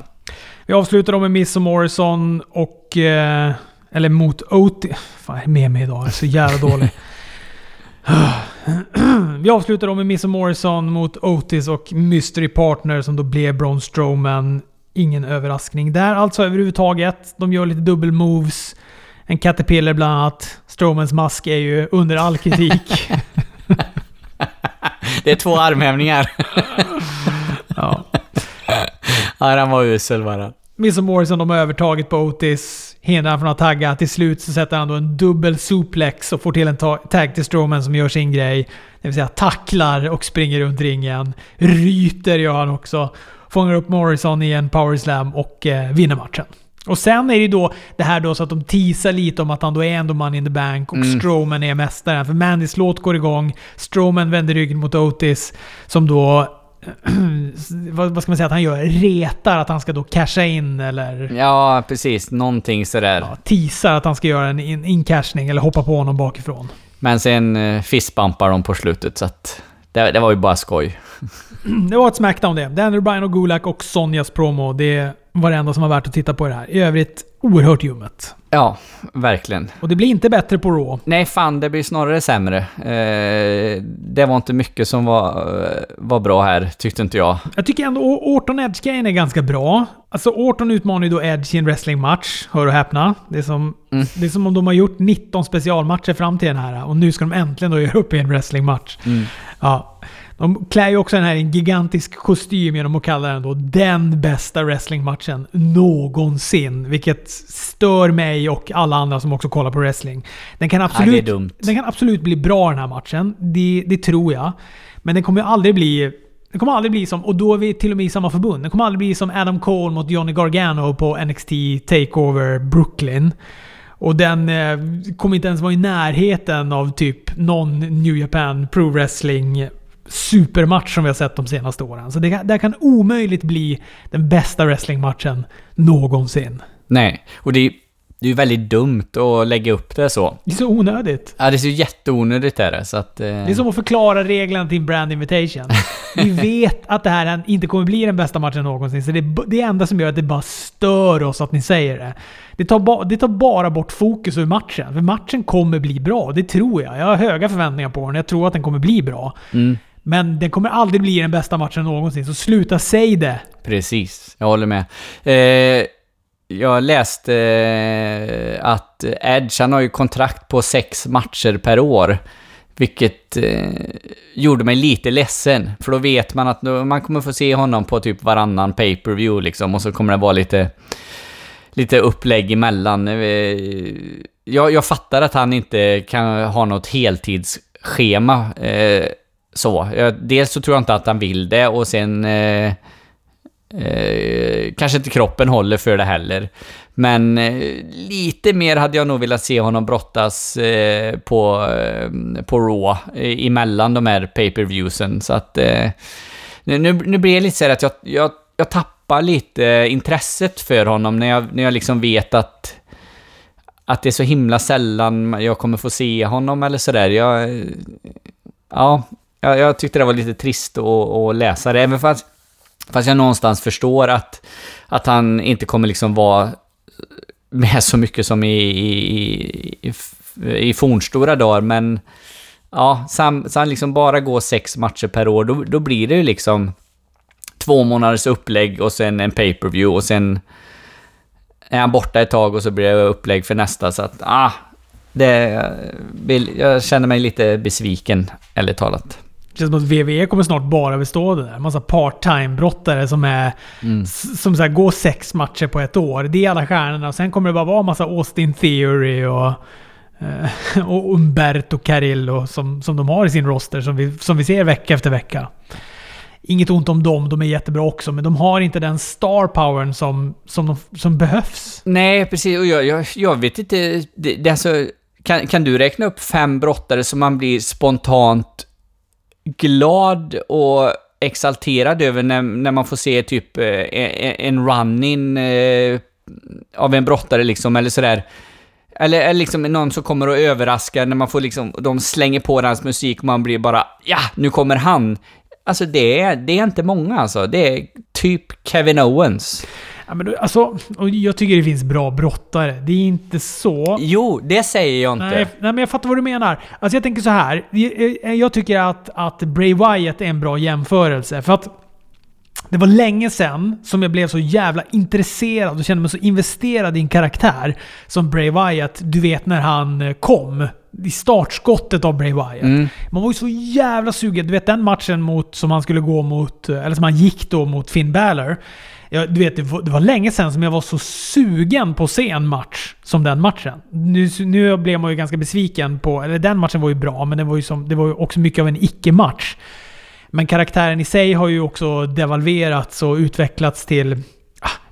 Vi avslutar då med Miss och Morrison och... Eh, eller mot Otis. Fan, jag är med mig idag. Jag är så jävla dålig. Vi avslutar då med Miss och Morrison mot Otis och Mystery Partner som då blev Braun Strowman. Ingen överraskning där alltså överhuvudtaget. De gör lite dubbel moves. En caterpillar bland annat. Strowmans mask är ju under all kritik. Det är två armhävningar. ja. ja, den var usel bara. Och Morrison de har övertaget på Otis. hindrar han från att tagga. Till slut så sätter han då en dubbel suplex och får till en tag till Strowman som gör sin grej. Det vill säga tacklar och springer runt ringen. Ryter gör han också. Fångar upp Morrison i en power slam och eh, vinner matchen. Och sen är det ju då det här då så att de teasar lite om att han då är ändå money in the bank och mm. Strowman är mästaren. För Mandys låt går igång. Strowman vänder ryggen mot Otis som då vad, ska man säga att han gör? Retar att han ska då casha in eller... Ja, precis. Någonting sådär. Ja, teasar att han ska göra en incashning eller hoppa på honom bakifrån. Men sen uh, fistbumpar de på slutet så att... Det, det var ju bara skoj. det var ett Smackdown det. Daniel Bryan och Gulak och Sonjas promo. Det var det enda som var värt att titta på i det här. I övrigt oerhört ljummet. Ja, verkligen. Och det blir inte bättre på Raw. Nej, fan det blir snarare sämre. Eh, det var inte mycket som var, eh, var bra här, tyckte inte jag. Jag tycker ändå Orton Edge-grejen är ganska bra. Alltså Orton utmanar ju då Edge i en wrestlingmatch. Hör och häpna. Det är, som, mm. det är som om de har gjort 19 specialmatcher fram till den här. Och nu ska de äntligen då göra upp i en wrestlingmatch. Mm. Ja. De klär ju också den här i en gigantisk kostym genom att kalla den då den bästa wrestlingmatchen någonsin. Vilket stör mig och alla andra som också kollar på wrestling. Den kan absolut, ja, den kan absolut bli bra den här matchen. Det, det tror jag. Men den kommer ju aldrig bli det kommer aldrig bli som, och då är vi till och med i samma förbund. Det kommer aldrig bli som Adam Cole mot Johnny Gargano på NXT Takeover Brooklyn. Och den eh, kommer inte ens vara i närheten av typ någon New Japan Pro Wrestling supermatch som vi har sett de senaste åren. Så det, det kan omöjligt bli den bästa wrestlingmatchen någonsin. Nej, och det, det är ju väldigt dumt att lägga upp det så. Det är så onödigt. Ja, det är så jätteonödigt är det, så att... Eh... Det är som att förklara reglerna till Brand Invitation. vi vet att det här inte kommer bli den bästa matchen någonsin, så det är det enda som gör att det bara stör oss att ni säger det. Det tar, ba, det tar bara bort fokus ur matchen. För matchen kommer bli bra, det tror jag. Jag har höga förväntningar på den. Jag tror att den kommer bli bra. Mm. Men det kommer aldrig bli den bästa matchen någonsin, så sluta säg det! Precis, jag håller med. Eh, jag läste eh, att Edge, han har ju kontrakt på sex matcher per år. Vilket eh, gjorde mig lite ledsen, för då vet man att man kommer få se honom på typ varannan pay-per-view liksom, och så kommer det vara lite, lite upplägg emellan. Eh, jag, jag fattar att han inte kan ha något heltidsschema. Eh, så. Eh, dels så tror jag inte att han vill det och sen... Eh, eh, kanske inte kroppen håller för det heller. Men eh, lite mer hade jag nog velat se honom brottas eh, på, eh, på Raw eh, emellan de här pay-per-viewsen. Så att... Eh, nu, nu blir det lite så att jag, jag, jag tappar lite intresset för honom när jag, när jag liksom vet att att det är så himla sällan jag kommer få se honom eller sådär. Jag... Ja, jag, jag tyckte det var lite trist att, att läsa det, även fast, fast jag någonstans förstår att, att han inte kommer liksom vara med så mycket som i, i, i, i fornstora dagar, men ja, så han, så han liksom bara går sex matcher per år, då, då blir det ju liksom två månaders upplägg och sen en pay-per-view och sen är han borta ett tag och så blir det upplägg för nästa, så att ah, det, jag känner mig lite besviken, ärligt talat. Känns som att WWE kommer snart bara bestå av det där. Massa part-time-brottare som är... Mm. Som så här, går sex matcher på ett år. Det är alla stjärnorna. Och sen kommer det bara vara massa Austin Theory och... Eh, och Umberto Carillo som, som de har i sin roster som vi, som vi ser vecka efter vecka. Inget ont om dem, de är jättebra också, men de har inte den star powern som, som, de, som behövs. Nej, precis. Och jag, jag, jag vet inte... Det, det alltså, kan, kan du räkna upp fem brottare som man blir spontant glad och exalterad över när, när man får se typ eh, e, e, en run-in eh, av en brottare liksom, eller sådär. Eller, eller liksom någon som kommer och överraskar när man får liksom, de slänger på hans musik och man blir bara ja, nu kommer han. Alltså det är, det är inte många alltså. Det är typ Kevin Owens. Ja, men alltså, och jag tycker det finns bra brottare. Det är inte så... Jo, det säger jag inte. Nej, nej men jag fattar vad du menar. Alltså jag tänker så här. Jag, jag tycker att, att Bray Wyatt är en bra jämförelse. För att det var länge sedan som jag blev så jävla intresserad och kände mig så investerad i en karaktär som Bray Wyatt. Du vet när han eh, kom. I startskottet av Bray Wyatt. Mm. Man var ju så jävla sugen. Du vet den matchen mot, som han skulle gå mot, eller som han gick då mot Finn Balor. Jag, du vet, det var, det var länge sedan som jag var så sugen på att se en match som den matchen. Nu, nu blev man ju ganska besviken på... Eller den matchen var ju bra, men det var ju, som, det var ju också mycket av en icke-match. Men karaktären i sig har ju också devalverats och utvecklats till...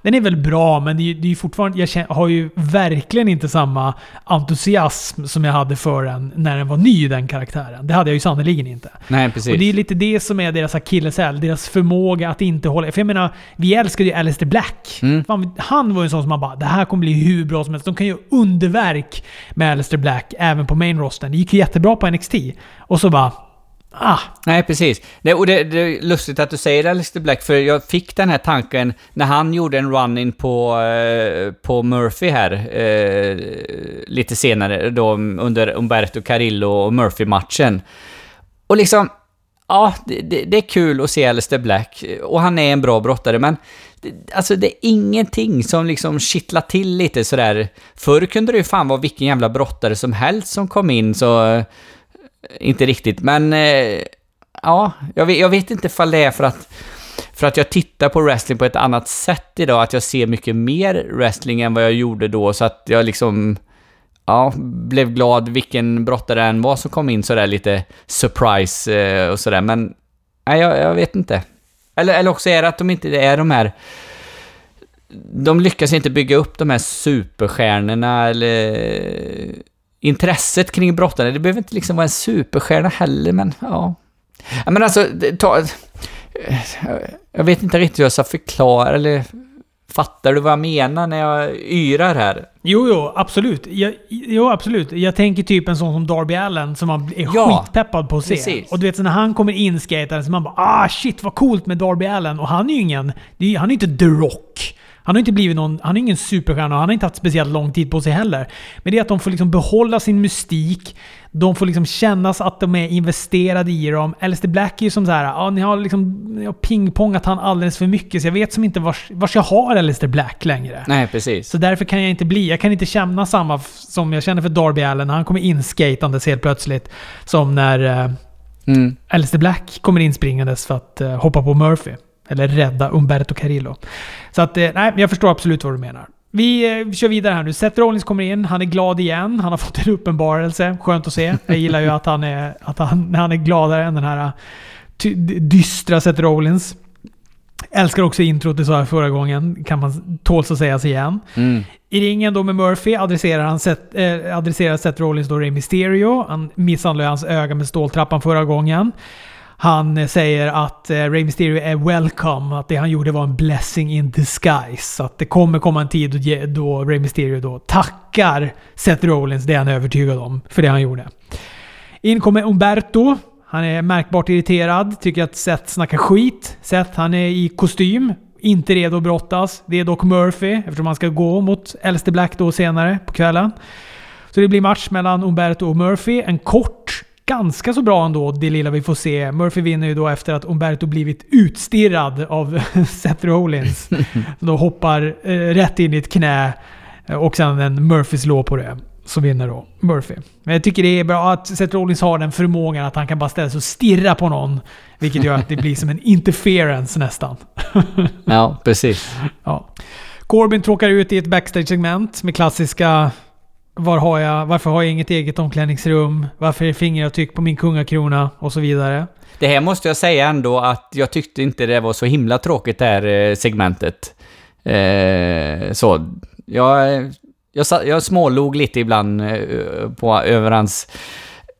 Den är väl bra, men det är, det är fortfarande... Jag känner, har ju verkligen inte samma entusiasm som jag hade för den när den var ny, den karaktären. Det hade jag ju sannerligen inte. Nej, precis. Och det är lite det som är deras akilleshäl. Deras förmåga att inte hålla... För jag menar, vi älskade ju Alistair Black. Mm. Fan, han var ju en sån som man bara, det här kommer bli hur bra som helst. De kan ju underverk med Alistair Black även på main rosten. Det gick ju jättebra på NXT. Och så bara... Ah, Nej, precis. Det, och det, det är lustigt att du säger Alistair Black, för jag fick den här tanken när han gjorde en run-in på, eh, på Murphy här eh, lite senare, då under Umberto Carillo och Murphy-matchen. Och liksom, ja, det, det, det är kul att se Alistair Black, och han är en bra brottare, men alltså det är ingenting som liksom kittlar till lite sådär. Förr kunde det ju fan vara vilken jävla brottare som helst som kom in, så inte riktigt, men eh, ja, jag vet, jag vet inte ifall det är för att, för att jag tittar på wrestling på ett annat sätt idag, att jag ser mycket mer wrestling än vad jag gjorde då, så att jag liksom ja, blev glad vilken brottare än var som kom in sådär lite surprise eh, och sådär, men nej, jag, jag vet inte. Eller, eller också är det att de inte är de här de lyckas inte bygga upp de här superstjärnorna eller intresset kring brottare. Det behöver inte liksom vara en superstjärna heller, men ja. ja men alltså, ta, jag vet inte riktigt hur jag ska förklara, eller fattar du vad jag menar när jag yrar här? Jo, jo, absolut. Jag, jo, absolut. Jag tänker typ en sån som Darby Allen som man är Ja, skitpeppad på att se. precis. Och du vet, så när han kommer in skataren så man bara ah shit vad coolt med Darby Allen. Och han är ju ingen... är- Han är ju inte The Rock. Han har inte blivit någon... Han är ingen superstjärna och han har inte haft speciellt lång tid på sig heller. Men det är att de får liksom behålla sin mystik. De får liksom kännas att de är investerade i dem. Alistair Black är ju som så här, ja ni har liksom ni har pingpongat han alldeles för mycket så jag vet som inte vars, vars jag har Alistair Black längre. Nej, precis. Så därför kan jag inte bli, jag kan inte känna samma som jag känner för Darby Allen han kommer in skatandes helt plötsligt. Som när uh, Mm. Alistair Black kommer in springandes för att eh, hoppa på Murphy. Eller rädda Umberto Carillo. Så att, eh, nej, jag förstår absolut vad du menar. Vi eh, kör vidare här nu. Seth Rollins kommer in. Han är glad igen. Han har fått en uppenbarelse. Skönt att se. Jag gillar ju att han är, att han, han är gladare än den här eh, dystra Seth Rollins. Älskar också introt, det sa jag förra gången. Kan man tåls att sägas igen. Mm. I ringen då med Murphy adresserar, han Seth, eh, adresserar Seth Rollins då Rey Mysterio. Han misshandlade hans öga med ståltrappan förra gången. Han eh, säger att eh, Ray Mysterio är welcome, att det han gjorde var en blessing in disguise. Så att det kommer komma en tid då, Ray Mysterio då tackar Seth Rollins, det är han övertygad om, för det han gjorde. In kommer Umberto. Han är märkbart irriterad, tycker att Seth snackar skit. Seth, han är i kostym, inte redo att brottas. Det är dock Murphy, eftersom han ska gå mot Elster Black då senare på kvällen. Så det blir match mellan Umberto och Murphy. En kort, ganska så bra ändå, det lilla vi får se. Murphy vinner ju då efter att Umberto blivit utstirrad av Seth Rollins. Då hoppar eh, rätt in i ett knä eh, och sen en Murphys lå på det. Så vinner då Murphy. Men jag tycker det är bra att Seth Rollins har den förmågan att han kan bara ställa sig och stirra på någon. Vilket gör att det blir som en interference nästan. Ja, precis. Ja. Corbin tråkar ut i ett backstage-segment med klassiska var har jag, varför har jag inget eget omklädningsrum? Varför är fingeravtryck på min kungakrona? Och så vidare. Det här måste jag säga ändå att jag tyckte inte det var så himla tråkigt det här eh, segmentet. Eh, så, jag, jag, jag smålog lite ibland eh, på, över hans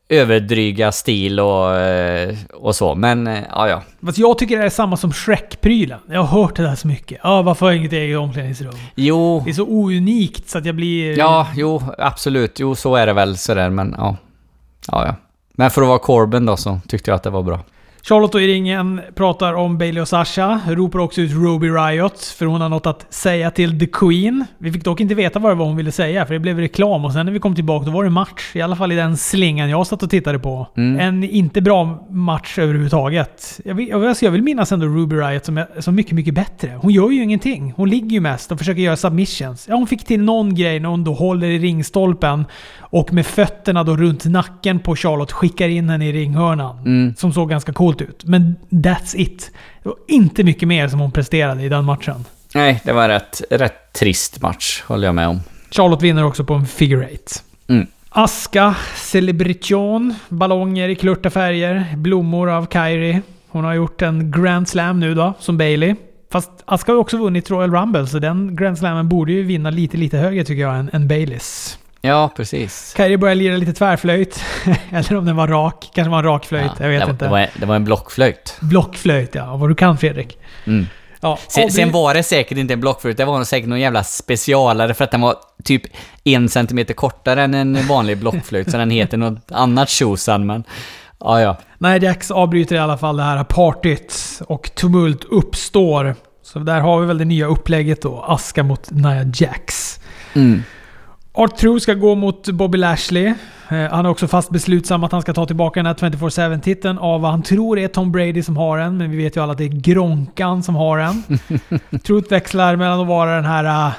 överdryga stil och, eh, och så, men eh, ja, ja. Fast jag tycker det är samma som Shrek-prylen. Jag har hört det där så mycket. Ja, varför har jag inget eget omklädningsrum? Jo, Det är så ounikt så att jag blir... ja, jo, absolut. Jo, så är det väl sådär, men ja. Ja, ja. Men för att vara Corbin då så tyckte jag att det var bra. Charlotte då i ringen pratar om Bailey och Sasha. Ropar också ut Ruby Riot, för hon har något att säga till The Queen. Vi fick dock inte veta vad det var hon ville säga, för det blev reklam. Och sen när vi kom tillbaka, då var det match. I alla fall i den slingan jag satt och tittade på. Mm. En inte bra match överhuvudtaget. Jag vill, jag, jag vill minnas ändå Ruby Riot som, är, som mycket, mycket bättre. Hon gör ju ingenting. Hon ligger ju mest och försöker göra submissions. Ja, hon fick till någon grej när hon då håller i ringstolpen och med fötterna då runt nacken på Charlotte skickar in henne i ringhörnan. Mm. Som såg ganska coolt ut. Men that's it. Det var inte mycket mer som hon presterade i den matchen. Nej, det var en rätt, rätt trist match, håller jag med om. Charlotte vinner också på en figure eight. Mm. Aska, celebration, ballonger i klurta färger, blommor av Kyrie. Hon har gjort en Grand Slam nu då, som Bailey. Fast Aska har ju också vunnit Royal Rumble, så den Grand Slammen borde ju vinna lite, lite högre tycker jag än, än Baileys. Ja, precis. Kyrie börjar lira lite tvärflöjt. Eller om den var rak. Kanske var en rak flöjt. Ja, jag vet det, inte. Det var, det var en blockflöjt. Blockflöjt ja. Vad du kan Fredrik. Mm. Ja, Sen, sen var det säkert inte en blockflöjt, det var säkert någon jävla specialare för att den var typ en centimeter kortare än en vanlig blockflöjt, så den heter något annat tjosan, men... Ja, ja. Nej, Jax avbryter i alla fall det här partyt och tumult uppstår. Så där har vi väl det nya upplägget då. Aska mot Nia Jax. Mm. Art ska gå mot Bobby Lashley. Eh, Han är också fast beslutsam att han ska ta tillbaka den här 24-7-titeln av vad han tror är Tom Brady som har den. Men vi vet ju alla att det är Gronkan som har den. Truth växlar mellan att vara den här uh,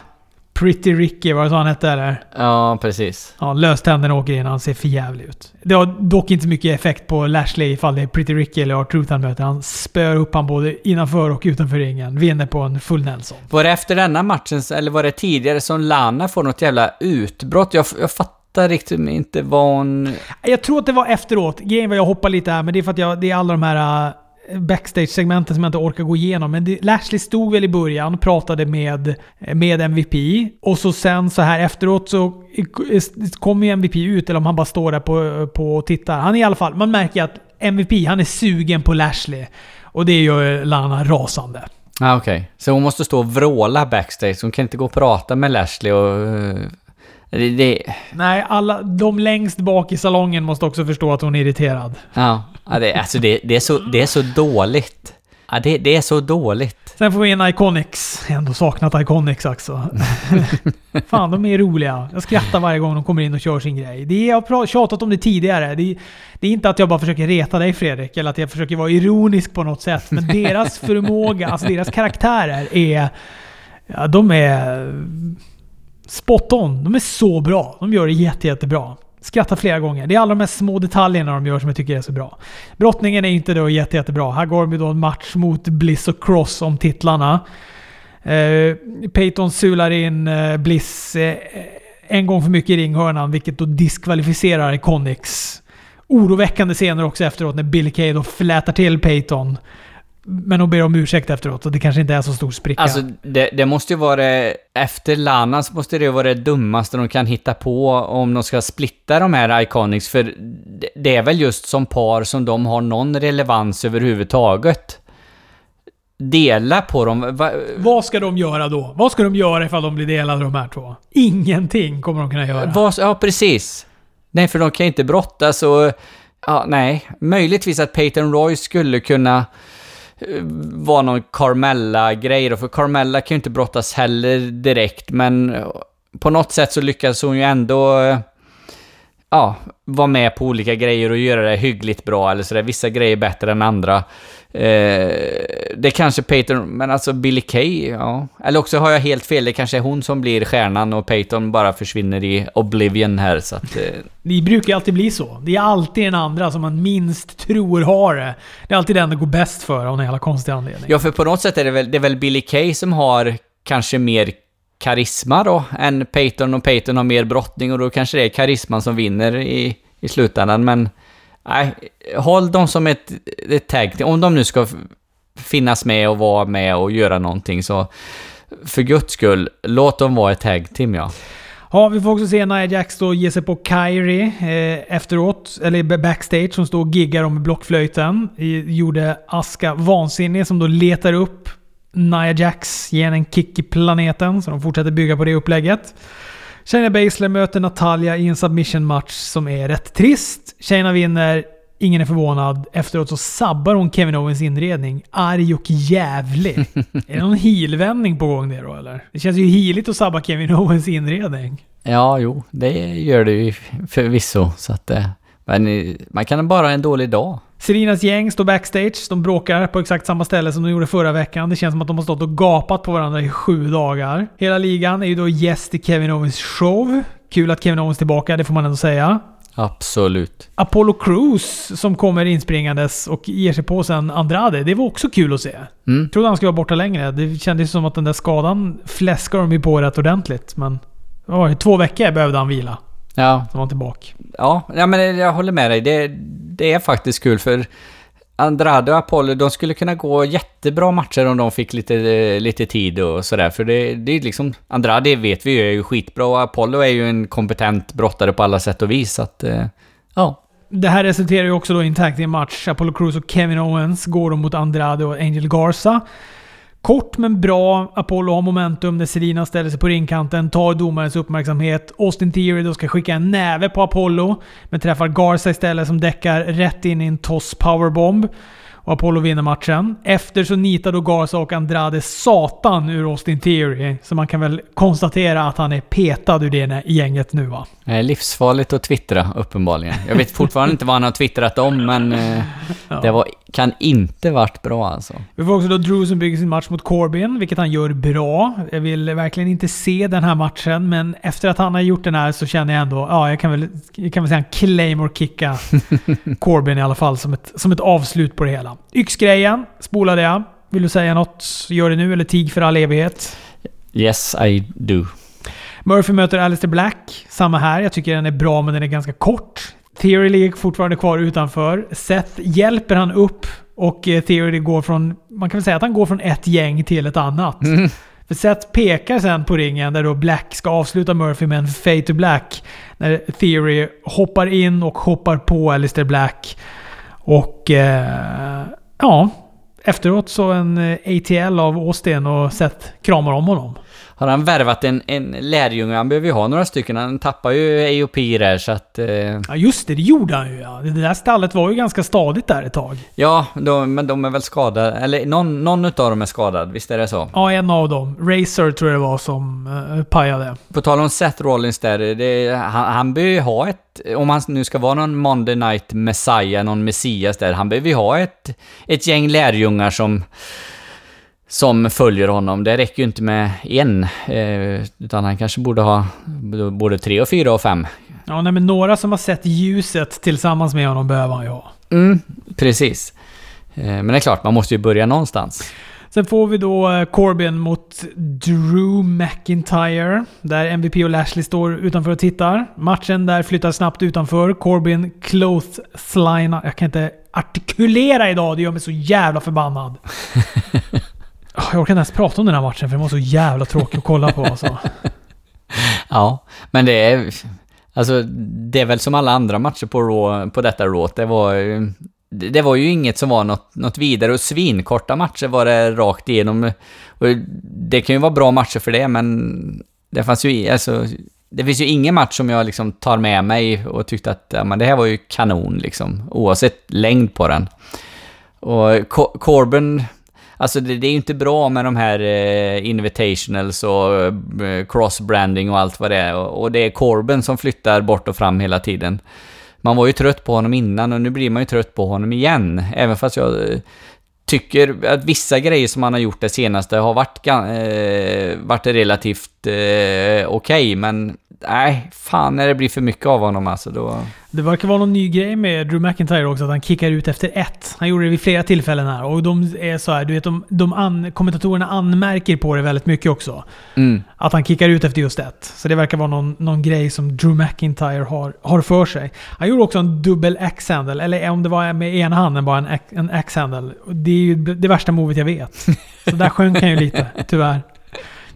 Pretty Ricky, var det så han hette eller? Ja, precis. Ja, löständerna åker in. Han ser för jävlig ut. Det har dock inte mycket effekt på Lashley ifall det är Pretty Ricky eller Art Truth han möter. Han spöar upp han både innanför och utanför ringen. Vinner på en full Nelson. Var det efter denna matchen, eller var det tidigare, som Lana får något jävla utbrott? Jag, jag fattar riktigt inte vad hon... Jag tror att det var efteråt. Grejen var jag hoppar lite här, men det är för att jag, det är alla de här äh, backstage-segmenten som jag inte orkar gå igenom. Men det, Lashley stod väl i början och pratade med, eh, med MVP. Och så sen så här efteråt så eh, kommer ju MVP ut, eller om han bara står där på, på och tittar. Han är i alla fall, man märker att MVP, han är sugen på Lashley. Och det gör Lana rasande. Ah, okej. Så hon måste stå och vråla backstage, hon kan inte gå och prata med Lashley och... Eh, det, det, Nej, alla, de längst bak i salongen måste också förstå att hon är irriterad. ja, det, alltså det, det, är så, det är så dåligt. Ja, det, det är så dåligt. Sen får vi in Iconics. Jag har ändå saknat Iconics också. Fan, de är roliga. Jag skrattar varje gång de kommer in och kör sin grej. Det är, jag har tjatat om det tidigare. Det är, det är inte att jag bara försöker reta dig Fredrik, eller att jag försöker vara ironisk på något sätt. Men deras förmåga, alltså deras karaktärer är... Ja, de är... Spot on. De är så bra. De gör det jätte, jättebra. Skrattar flera gånger. Det är alla de här små detaljerna de gör som jag tycker är så bra. Brottningen är inte då jätte, jättebra. Här går de ju då en match mot Bliss och Cross om titlarna. Eh, Peyton sular in eh, Bliss eh, en gång för mycket i ringhörnan, vilket då diskvalificerar Iconics. Oroväckande scener också efteråt när Billy Kay då flätar till Peyton. Men hon ber om ursäkt efteråt, så det kanske inte är så stor spricka. Alltså, det, det måste ju vara det, efter Lana så måste det vara det dummaste de kan hitta på om de ska splitta de här Iconics, för det, är väl just som par som de har någon relevans överhuvudtaget. Dela på dem. Va, Vad ska de göra då? Vad ska de göra ifall de blir delade de här två? Ingenting kommer de kunna göra. vad, ja, precis. Nej, för de kan inte brottas och... Ja, nej. Möjligtvis att Peyton Roy skulle kunna vara någon Carmella-grej då, för Carmella kan ju inte brottas heller direkt, men på något sätt så lyckas hon ju ändå ja, vara med på olika grejer och göra det hyggligt bra eller sådär. Vissa grejer bättre än andra. Eh, det kanske Peyton, men alltså Billy Kay, ja. Eller också har jag helt fel, det kanske är hon som blir stjärnan och Peyton bara försvinner i Oblivion här så att... Eh, Det brukar ju alltid bli så. Det är alltid den andra som man minst tror har det. Det är alltid den det går bäst för av någon jävla konstig anledning. ja, för på något sätt är det väl, det är väl Billy Kay som har kanske mer karisma då än Peyton och Peyton har mer brottning och då kanske det är karisman som vinner i, i slutändan men nej, håll dem som ett, ett tag. Om de nu ska finnas med och vara med och göra någonting så för guds skull, låt dem vara ett tag team ja. Ja, vi får också se Nia Jax då ge sig på Kyrie eh, efteråt, eller backstage, som står och giggar om blockflöjten. Gjorde Aska vansinnig som då letar upp Nia Jax, ger henne en kick i planeten, så de fortsätter bygga på det upplägget. Shayna Baszler möter Natalia i en submission match som är rätt trist. Shayna vinner ingen är förvånad. Efteråt så sabbar hon Kevin Owens inredning. Arg och jävlig. är det någon heelvändning på gång det då eller? Det känns ju heeligt att sabba Kevin Owens inredning. Ja, jo, det gör det ju förvisso. Så att, eh, men eh, man kan bara ha en dålig dag. Serinas gäng står backstage. De bråkar på exakt samma ställe som de gjorde förra veckan. Det känns som att de har stått och gapat på varandra i sju dagar. Hela ligan är ju då gäst i Kevin Owens show. Kul att Kevin Owens är tillbaka, det får man ändå säga. Absolut. Apollo Crews som kommer inspringandes och ger sig på sen Andrade. Det var också kul att se. Mm. Trodde han skulle vara borta längre. Det kändes som att den där skadan fläskade de ju på rätt ordentligt. Men det? två veckor behövde han vila. Ja, Så var tillbaka. ja, ja men jag håller med dig. Det, det är faktiskt kul för Andrade och Apollo, de skulle kunna gå jättebra matcher om de fick lite, lite tid och sådär. För det, det är liksom... Andrade vet vi ju är ju skitbra och Apollo är ju en kompetent brottare på alla sätt och vis. Så att, eh, ja. Det här resulterar ju också då i en match. Apollo Crews och Kevin Owens går då mot Andrade och Angel Garza. Kort men bra. Apollo har momentum när Selina ställer sig på ringkanten, tar domarens uppmärksamhet. Austin Theory då ska skicka en näve på Apollo, men träffar Garza istället som däckar rätt in i en toss powerbomb. Och Apollo vinner matchen. Efter så nitar då Garza och Andrade satan ur Austin Theory. Så man kan väl konstatera att han är petad ur det gänget nu va? Det är livsfarligt att twittra, uppenbarligen. Jag vet fortfarande inte vad han har twittrat om, men eh, Ja. det var, kan inte varit bra alltså. Vi får också då Drew som bygger sin match mot Corbin, vilket han gör bra. Jag vill verkligen inte se den här matchen, men efter att han har gjort den här så känner jag ändå, ja, jag kan väl, jag kan väl säga en claymore kicka Corbin i alla fall som ett, som ett avslut på det hela. Yxgrejen spolade jag. Vill du säga något? Gör det nu eller tig för all evighet. Yes, I do. Murphy möter Alistair Black. Samma här. Jag tycker den är bra, men den är ganska kort. Theory ligger fortfarande kvar utanför. Seth hjälper han upp och eh, Theory går från... Man kan väl säga att han går från ett gäng till ett annat. För Seth pekar sen på ringen där då Black ska avsluta Murphy med en fade to black. När Theory hoppar in och hoppar på Alistair Black. Och... Eh, ja. Efteråt så en eh, ATL av Austin och Seth kramar om honom. Har han värvat en, en lärjunge? Han behöver ju ha några stycken. Han tappar ju AOP där, så att... Eh, Ja just det, det gjorde han ju ja. Det där stallet var ju ganska stadigt där ett tag. ja, de, men de är väl skadade. Eller någon, någon utav dem är skadad, visst är det så? Ja, en av dem. Racer tror jag det var som uh, pajade. På tal om Seth Rollins där, det, han, han behöver ju ha ett... Om han nu ska vara någon Monday Night Messiah, någon Messias där, han behöver ju ha ett, ett gäng lärjungar som som följer honom. Det räcker ju inte med en, eh, utan han kanske borde ha både tre och fyra och fem. Ja, nej, men några som har sett ljuset tillsammans med honom behöver han ju ha. Mm, precis. Eh, men det är klart, man måste ju börja någonstans. Sen får vi då eh, Corbin mot Drew McIntyre. Där MVP och Lashley står utanför och tittar. Matchen där flyttar snabbt utanför. Corbin clotheslinar... Jag kan inte artikulera idag, det gör mig så jävla förbannad. Jag orkar inte ens prata om den här matchen för den var så jävla tråkig att kolla på alltså. Ja, men det är... Alltså, det är väl som alla andra matcher på, Raw, på detta Raw. Det var, ju- det var ju inget som var något, något vidare och svinkorta matcher var det rakt igenom. Och det kan ju vara bra matcher för det, men det fanns ju... Alltså, det finns ju ingen match som jag liksom tar med mig och tyckte att ja, men det här var ju kanon liksom, oavsett längd på den. Och Co- alltså det, det är ju inte bra med de här eh, invitationals och eh, cross-branding och allt vad det är. Och, och det är Corbin som flyttar bort och fram hela tiden. Man var ju trött på honom innan och nu blir man ju trött på honom igen. Även fast jag eh, tycker att vissa grejer som han har gjort det senaste har varit, eh, varit relativt eh, okej, men nej, fan när det blir för mycket av honom alltså då... Det verkar vara någon ny grej med Drew McIntyre också, att han kickar ut efter ett. Han gjorde det vid flera tillfällen här. Och de är så här, du vet, de, de an, kommentatorerna anmärker på det väldigt mycket också. Mm. Att han kickar ut efter just ett. Så det verkar vara någon, någon grej som Drew McIntyre har, har för sig. Han gjorde också en dubbel X-handle, eller om det var med ena handen bara en, en X-handle. Och Det är ju det värsta movet jag vet. Så där sjönk han ju lite, tyvärr.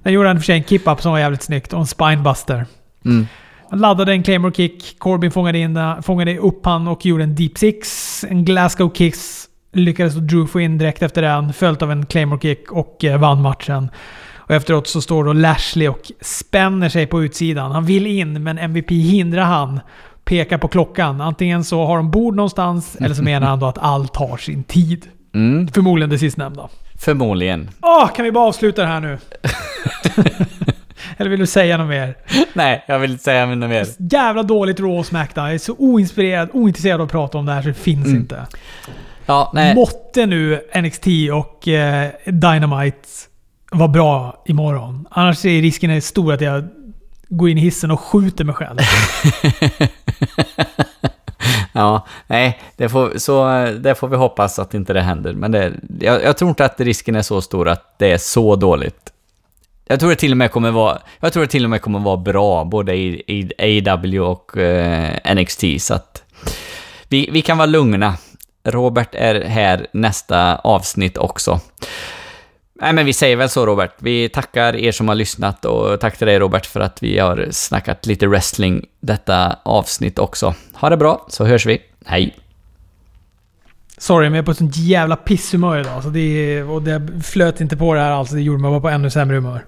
Sen gjorde han för sig en kip-up som var jävligt snyggt och en spinebuster. Mm. Han laddade en Claymore kick, Corbin fångade, in, fångade upp han och gjorde en deep six. En Glasgow kicks lyckades Drew få in direkt efter den, följt av en Claymore kick och eh, vann matchen. Och efteråt så står då Lashley och spänner sig på utsidan. Han vill in, men MVP hindrar han pekar på klockan. Antingen så har de bord någonstans, eller så menar han då att allt har sin tid. Mm, Förmodligen det sistnämnda. förmodligen. Åh, kan vi bara avsluta det här nu? eller vill du säga något mer? Nej, jag vill inte säga något mer. Jävla dåligt Raw Smackdown. Jag är så oinspirerad, ointresserad av att prata om det här så det finns Mm. inte. Ja, nej. Måtte nu NXT och eh, Dynamite vara bra imorgon. Annars är risken stor att jag går in i hissen och skjuter mig själv. Ja, nej, det får, så, det får vi hoppas att inte det händer. Men det, jag, jag tror inte att risken är så stor att det är så dåligt. Jag tror det till och med kommer vara, jag tror det till och med kommer vara bra, både i, i AW och eh, NXT, så att vi, vi kan vara lugna. Robert är här nästa avsnitt också. Nej men vi säger väl så Robert. Vi tackar er som har lyssnat och tack till dig Robert för att vi har snackat lite wrestling detta avsnitt också. Ha det bra, så hörs vi. Hej! Sorry, men jag är på ett sånt jävla pisshumör idag. Så det, och det flöt inte på det här alls. Det gjorde mig bara på ännu sämre humör.